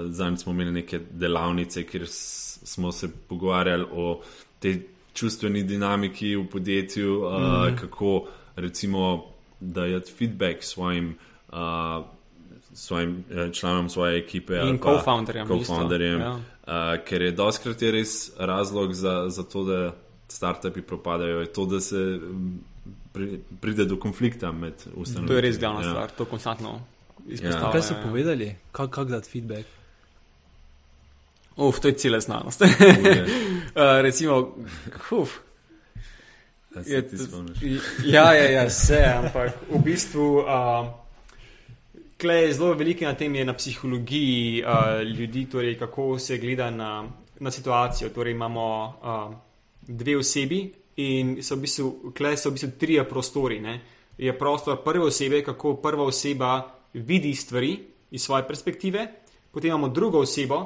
zadnjič smo imeli neke delavnice, kjer smo se pogovarjali o tej čustveni dinamiki v podjetju, uh, mm. kako recimo dajati feedback svojim, uh, svojim eh, članom svoje ekipe In co-founderjem co-founderjem, ja. uh, ker je doskrat je res razlog za, za to, da startupi propadajo, je to, da se mm, pri, pride do konflikta med ustanovami. To je res glavna ja. stvar, to konstantno izpostavljamo. Kaj so ja. povedali? Kako kak dati feedback? Uf, to je cela znanost. Uh, recimo, uf, je se ti spomniš. ja, ja, ja, vse, ampak v bistvu. Uh, Klej, zelo veliko na tem je na psihologiji uh, ljudi, torej kako se gleda na, na situacijo. Torej imamo uh, dve osebi in so v bistvu, klej so v bistvu trije prostori. Ne? Je prostor prve osebe, kako prva oseba vidi stvari iz svoje perspektive, potem imamo drugo osebo,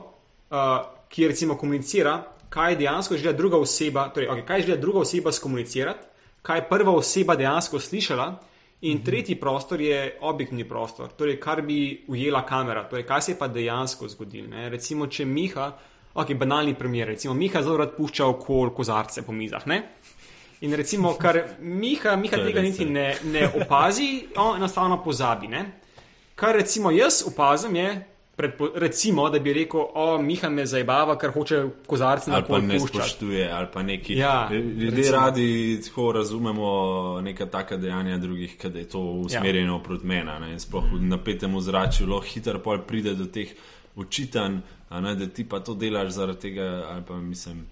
uh, ki recimo komunicira, kaj dejansko želi druga oseba, torej, okay, kaj želi druga oseba skomunicirati, kaj je prva oseba dejansko slišala. In tretji prostor je objektivni prostor, torej kar bi ujela kamera, torej kaj se je pa dejansko zgodilo. Recimo, če Miha, ok, banalni primer, recimo Miha zelo rad pušča okol kozarce po mizah. Ne? In recimo, kar Miha, Miha tega niti ja. ne, ne opazi, on enostavno pozabi. Ne? Kar recimo jaz opazim je, predpo, recimo, da bi rekel, o, Miha me zajbava, ker hoče kozarce na ali pa ne puščati. spoštuje, ali pa neki. Ja, Ljudje recimo. radi tako razumemo neka taka dejanja drugih, da je to usmerjeno ja. proti meni. Sploh v napetem ozračju, zelo hitro pol pride do teh očitanj, a ne, da ti pa to delaš zaradi tega, ali pa mislim.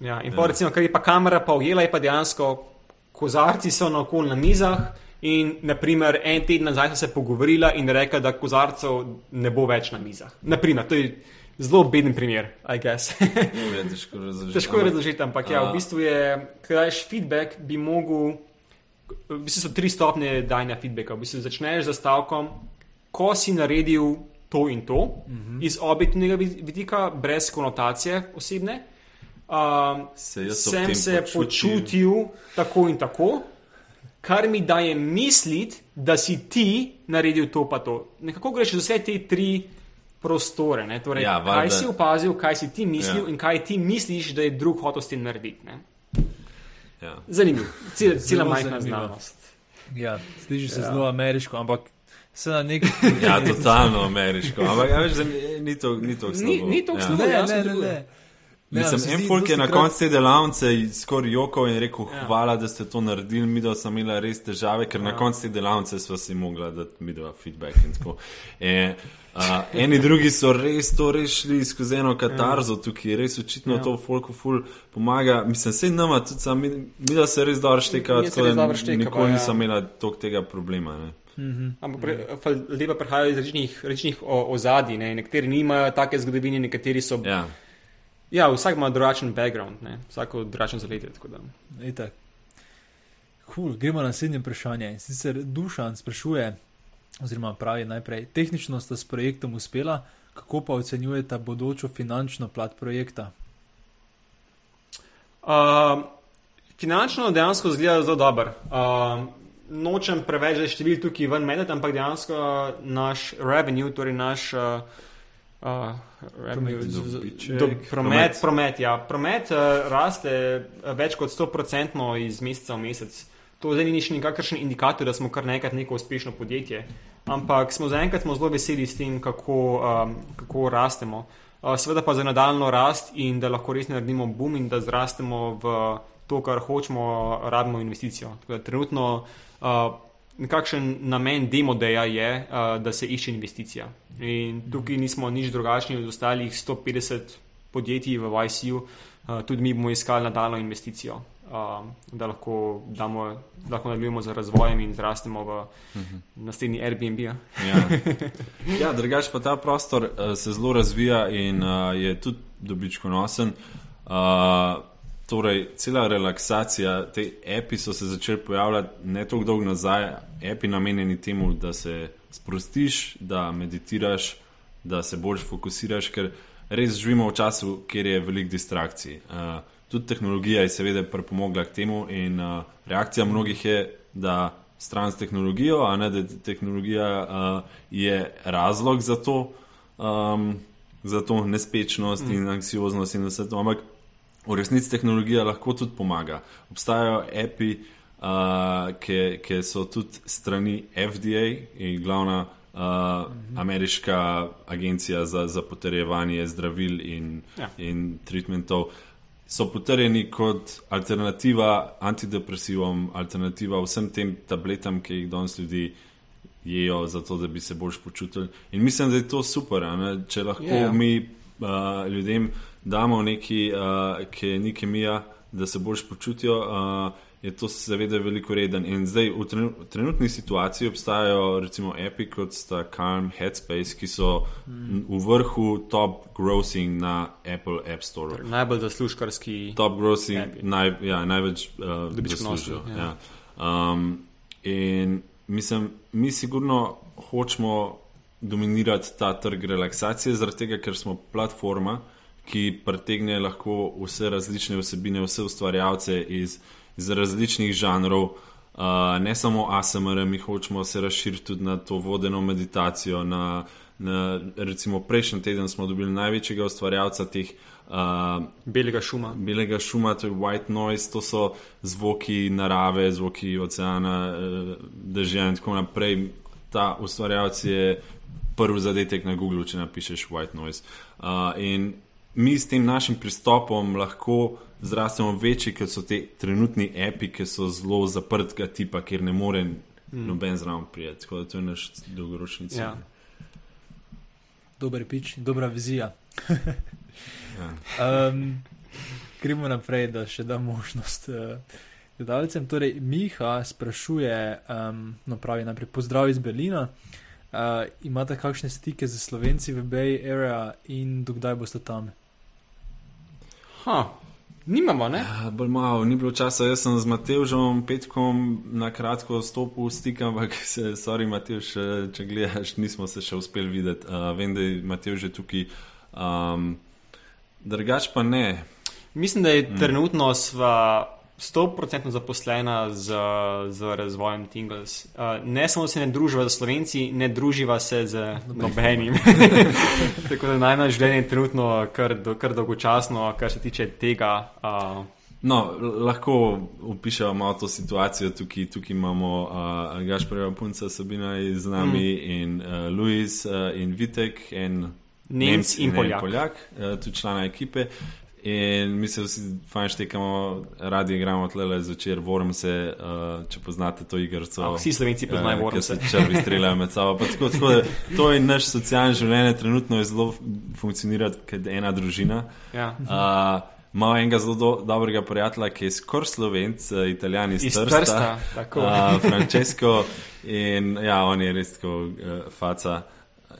Ja, in pa recimo, kar je pa kamera pa ujela, je pa dejansko kozarci so na mizah. In, naprimer, en teden nazaj sem se pogovorila in rekla, da kozarcev ne bo več na mizah. Naprimer, to je zelo beden primer, I guess. Je težko razložiti. Težko je razložiti, ampak ja, A. v bistvu je, krajš feedback bi mogel, v bistvu so tri stopnje dajanja feedbacka. V bistvu začneš z stavkom, ko si naredil to in to, mm -hmm. iz objektivnega vid- vidika, brez konotacije osebne. Um, Se sem se počutil tako in tako, kar mi daje misliti, da si ti naredil to pa to. Nekako greš z vse te tri prostore. Ne? Torej, Ja, ja, kaj si opazil, kaj si ti mislil Ja. ja. in kaj ti misliš, da je drug hotel s tem narediti. Ne? Ja. Zanimivo, Cel, cela Zelo majhna znanost. Ja, sliši se Ja. zelo ameriško, ampak se na nek ja, totalno ameriško. Ampak ja, veš, da ni- ni to, ni to Ni- slabo. ni toliko ja. slabo. Ne, dejansko ne, ne, deluje. ne. Ne, Mislim, en folk je na koncu te delavnice skoraj jokal in rekel: Ja. Hvala, da ste to naredili, mi da sem imela res težave, ker na Ja. koncu te delavnice sva si mogla dati mi dva feedback in tako. E, uh, eni drugi so res to rešili skozi eno katarzo tukaj, res očitno Ja. to folku ful pomaga. Mislim, se nama tudi sam, mi, mi da se res dobro šteka, tako da šteka, nikoli pa ja. nisem imela tok tega problema. Ne. Ampak pre- ljudje pa prihajajo iz različnih, različnih ozadij. Ne? Nekateri nimajo take zgodovine, nekateri so. Ja. Ja, vsak ima drugačen background, ne? vsako drugačen zaletje. da. Itak. Cool. Gremo na naslednje vprašanje. Sicer Dušan sprašuje, oziroma pravi najprej, tehnično sta s projektom uspela, kako pa ocenjujete bodočo finančno plat projekta? Uh, finančno dejansko zgleda zelo dobro. Uh, nočem preveč zdaj števil tukaj ven medeti, ampak dejansko naš revenue, torej naš. Uh, Uh, revenue, z- do, Promet. promet, promet, ja. promet uh, raste uh, več kot 100% iz meseca v mesec. To zdaj ni še nikakršen indikator, da smo kar nekaj neko uspešno podjetje. Ampak smo zaenkrat zelo veseli s tem, kako, um, kako rastemo. Uh, seveda pa za nadaljno rast in da lahko res naredimo boom in da zrastemo v to, kar hočemo, rabimo investicijo. Tako da Trenutno uh, nekakšen namen demodeja je, uh, da se išče investicija. In tukaj nismo nič drugačni od ostalih 150 podjetij v YC-ju, uh, tudi mi bomo iskali nadaljno investicijo, uh, da lahko, damo, da lahko nadaljujemo z razvojem in zrastemo v naslednji Airbnb. Ja. Ja, ja drugač pa ta prostor uh, se zelo razvija in uh, je tudi dobičkonosen. Uh, torej, cela relaksacija, te api so se začeli pojavljati ne tako dolgo nazaj, api namenjeni temu, da se sprostiš, da meditiraš, da se bolj fokusiraš, ker res živimo v času, kjer je veliko distrakcij. Uh, tudi tehnologija je seveda pripomogla k temu in uh, reakcija mnogih je, da stran s tehnologijo, a ne da tehnologija uh, je razlog za to, um, za to nespečnost mm. in anksioznost in vse to. Ampak v resnici tehnologija lahko tudi pomaga. Obstajajo api, uh, ki, ki so tudi strani FDA in glavna. Uh, ameriška agencija za, za potrjevanje zdravil in, Ja. in treatmentov so potrjeni kot alternativa antidepresivom, alternativa vsem tem tabletam, ki jih danes ljudi jejo, zato da bi se bolj počutili. In mislim, da je to super, a ne? če lahko Ja, ja. mi uh, ljudem damo nekaj, uh, ki je ni kemija, da se bolj počutijo. Uh, Je to seveda veliko reden. In zdaj v trenu- trenutni situaciji obstajajo recimo api kot sta Calm, Headspace, ki so mm. v vrhu top grossing na Apple App Store. Torej, Najbolj zaslužkarski. Top grossing, Api. naj, ja, največ uh, Dobičkonosni, zaslužijo. ja. Ja. Um, in mislim, mi sigurno hočemo dominirati ta trg relaksacije, zaradi tega, ker smo platforma, ki pritegne lahko vse različne vsebine, vse ustvarjalce iz, iz različnih žanrov. Uh, ne samo ASMR, mi hočemo se razširiti tudi na to vodeno meditacijo. Na, na, recimo prejšnji teden smo dobili največjega ustvarjalca teh uh, Belega šuma. belega šuma, to je white noise, to so zvoki narave, zvoki oceana, eh, dežja in tako naprej. Ta ustvarjalec je prvi zadetek na Google, če napišeš white noise. Uh, in mi s tem našim pristopom lahko zrastemo večji, kot so te trenutni api, ki so zelo zaprtega tipa, kjer ne more noben zraven prijeti. Tako da to je naš dolgoročni cilj. Ja. Dober pič, dobra vizija. Ja. Um, gremo naprej, da še da možnost uh, gledalcem. Torej, Miha sprašuje, um, no pravi najprej pozdrav iz Berlina. Uh, imate kakšne stike z Slovenci v Bay Area in dokdaj boste tam? Ha, nimamo, ne? Ja, bolj malo, ni bilo časa. Jaz sem z Matevžom Petkom na kratko stopil v stik, ampak se, sorry, Matevž, če gledaš, nismo se še uspeli videti. Uh, vem, da je Matevž že tukaj. Um, drugač pa ne. Mislim, da je mm. trenutno sva 100% zaposlena z, z razvojem Tingles. Uh, ne samo se ne druživa z Slovenci, ne druživa se z nobenim. Tako da najmanj življenje je trenutno kar, do, kar dolgočasno, kar se tiče tega. Uh, No, lahko opišemo malo to situacijo. Tukaj, tukaj imamo uh, Gašporja Punca, Sabina z nami mm. in uh, Luis uh, in Vitek in Nemc in, in Poljak, Poljak uh, tudi člana ekipe. In mi se vsi fajn štekamo, radi igramo tle zvečer, vorim se, uh, če poznate to igrico. Vsi slovenci poznajo uh, vorim se. Če bi streljali med sabo. Tako, tako, to je naš socialni življenje, trenutno je zelo funkcionira kot ena družina. Ja. Uh, Imamo enega zelo do, dobrega prijatelja, ki je skor slovenc, italijan iz, Trsta, Trsta uh, Francesco. In ja, on je res tako uh, faca.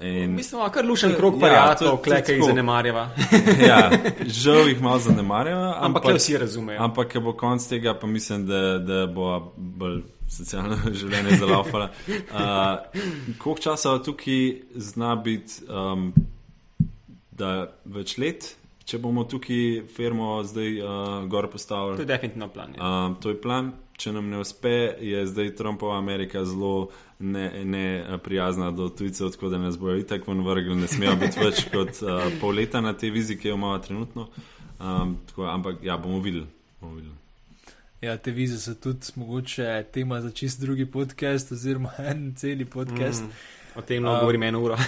In, Mislim, da kar lušen krok ja, prijateljev, kleke jih zanemarjava. ja, žal jih malo zanemarjava. Ampak, ampak vsi razumejo. Ampak, ker bo konc tega, pa mislim, da, da bo bolj socialno življenje zalaufalo. Uh, koliko časa tukaj zna biti, um, da več let? Če bomo tukaj firmo zdaj uh, gor postavili. To je definitivno plan. Ja. Uh, to je plan. Če nam ne uspe, je zdaj Trumpova Amerika zelo neprijazna ne, ne do tujcev, tako da nas bojo itak ven vrgli, ne smejo biti več kot uh, pol leta na tej vizi, ki jo imamo trenutno. Um, tako, ampak ja, bomo videli. Bomo videli. Ja, te vize so tudi mogoče tema za čist drugi podcast, oziroma en celi podcast. Mm, o tem lahko um, govorim eno uro.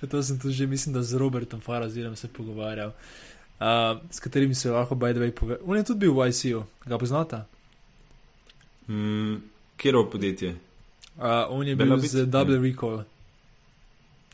to sem tudi že, mislim, da z Robertom Farazirem se pogovarjal, uh, s katerim se lahko by the way pogovarjal. On je tudi bil v ICU, ga poznata? Mm, Kjer podjetje? Uh, on je bil z Double Recall.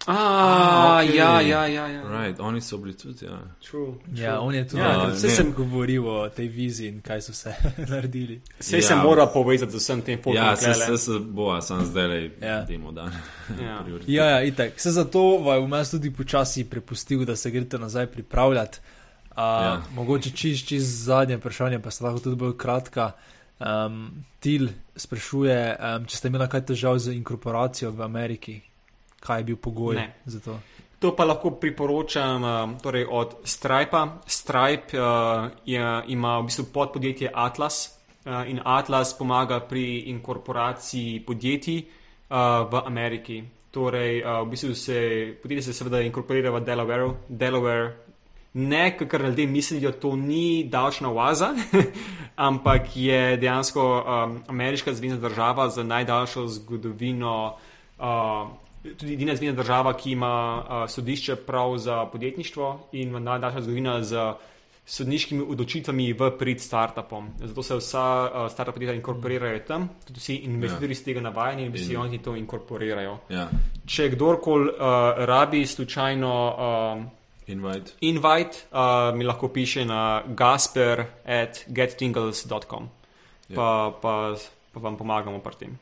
Ah, ah okay. ja, ja, ja. ja. Right. Oni so bili tudi. Ja, true, true. ja on je tudi. Ja, vse sem govoril o tej viziji in kaj so se naredili. Vse ja. se mora povezati z vsem tem področjem. Ja, se, se, se bo, sem zdaj le ja. temu dan. ja, ja, ja itak. Se zato vam jaz tudi počasi prepustil, da se greste nazaj pripravljati. Uh, ja. Mogoče čist, čist zadnje vprašanje, pa se lahko tudi bolj kratka. Um, Til sprašuje, um, če ste imeli kaj težav z inkorporacijo v Ameriki, kaj je bil pogoj ne. za to. To pa lahko priporočam um, torej od Stripe. Stripe uh, je, ima v bistvu podpodjetje Atlas uh, in Atlas pomaga pri inkorporaciji podjetij uh, v Ameriki. Torej, uh, v bistvu se podjetje se seveda inkorporira v Delaware, Delaware ne, kar ljudje mislijo, to ni davčna oaza, ampak je dejansko um, ameriška zvezdna država z najdaljšo zgodovino, uh, tudi edina zvezdna država, ki ima uh, sodišče prav za podjetništvo in najdaljša zgodovina z sodniškimi odločitvami v prid startupom. Zato se vsa uh, startup podjetja inkorporirajo tam, tudi vsi investitorji iz ja. tega navajeni in vsi oni to inkorporirajo. Ja. Če kdorkoli uh, rabi slučajno. Uh, Invite. Invite uh, mi lahko piše na gasper at gettingles.com, ja. pa, pa, pa vam pomagamo pri tem.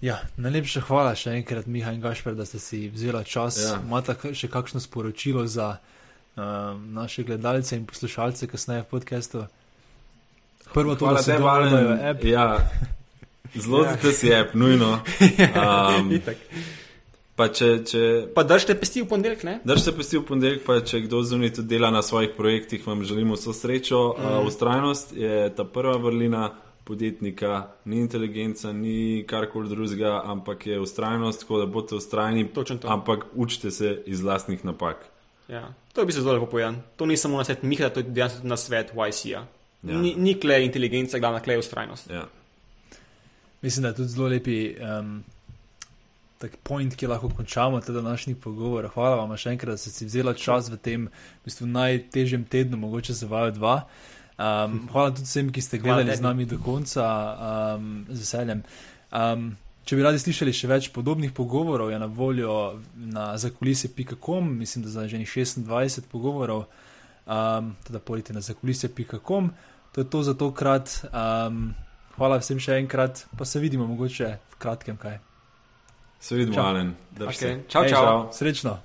Ja, najlepša hvala še enkrat, Miha in Gašper, da ste si vzeli čas. Ja. Imate še kakšno sporočilo za uh, naše gledalce in poslušalce, kasneje v podkastu? Prvo, to, da se dogajajo, app. Ja, zelo ja. da si app, nujno. Um, Pa, če, če... pa držite pesti v ponedeljek, ne? Držite pesti v ponedeljek, pa če kdo zunaj tudi dela na svojih projektih, vam želimo vso srečo. Mm. Uh, ustrajnost je ta prva vrlina podjetnika, ni inteligenca, ni karkoli drugega, ampak je ustrajnost, tako da boste ustrajni. Ampak učite se iz vlastnih napak. Ja. To bi se zelo lepo povedal. To ni samo na svet Miha, to je dejansko na svet YC-ja. Ja. Ni, ni kle inteligenca, glavna kle je ustrajnost. Ja. Mislim, da je tudi zelo lepi. Um tak point, ki lahko končamo ta današnji pogovor. Hvala vam še enkrat, da ste si vzeli čas v tem v bistvu, najtežjem tednu, mogoče za vaju dva. Um, hvala tudi vsem, ki ste gledali z nami do konca, um, z veseljem. Um, Če bi radi slišali še več podobnih pogovorov, je na voljo na zakulise.com, mislim, da za že 26 pogovorov, um, teda polite na zakulise.com. To je to za tokrat. Um, hvala vsem še enkrat, pa se vidimo mogoče v kratkem kaj. Se vidimo. Alen. Okay. Čau, čau. čau. Srečno.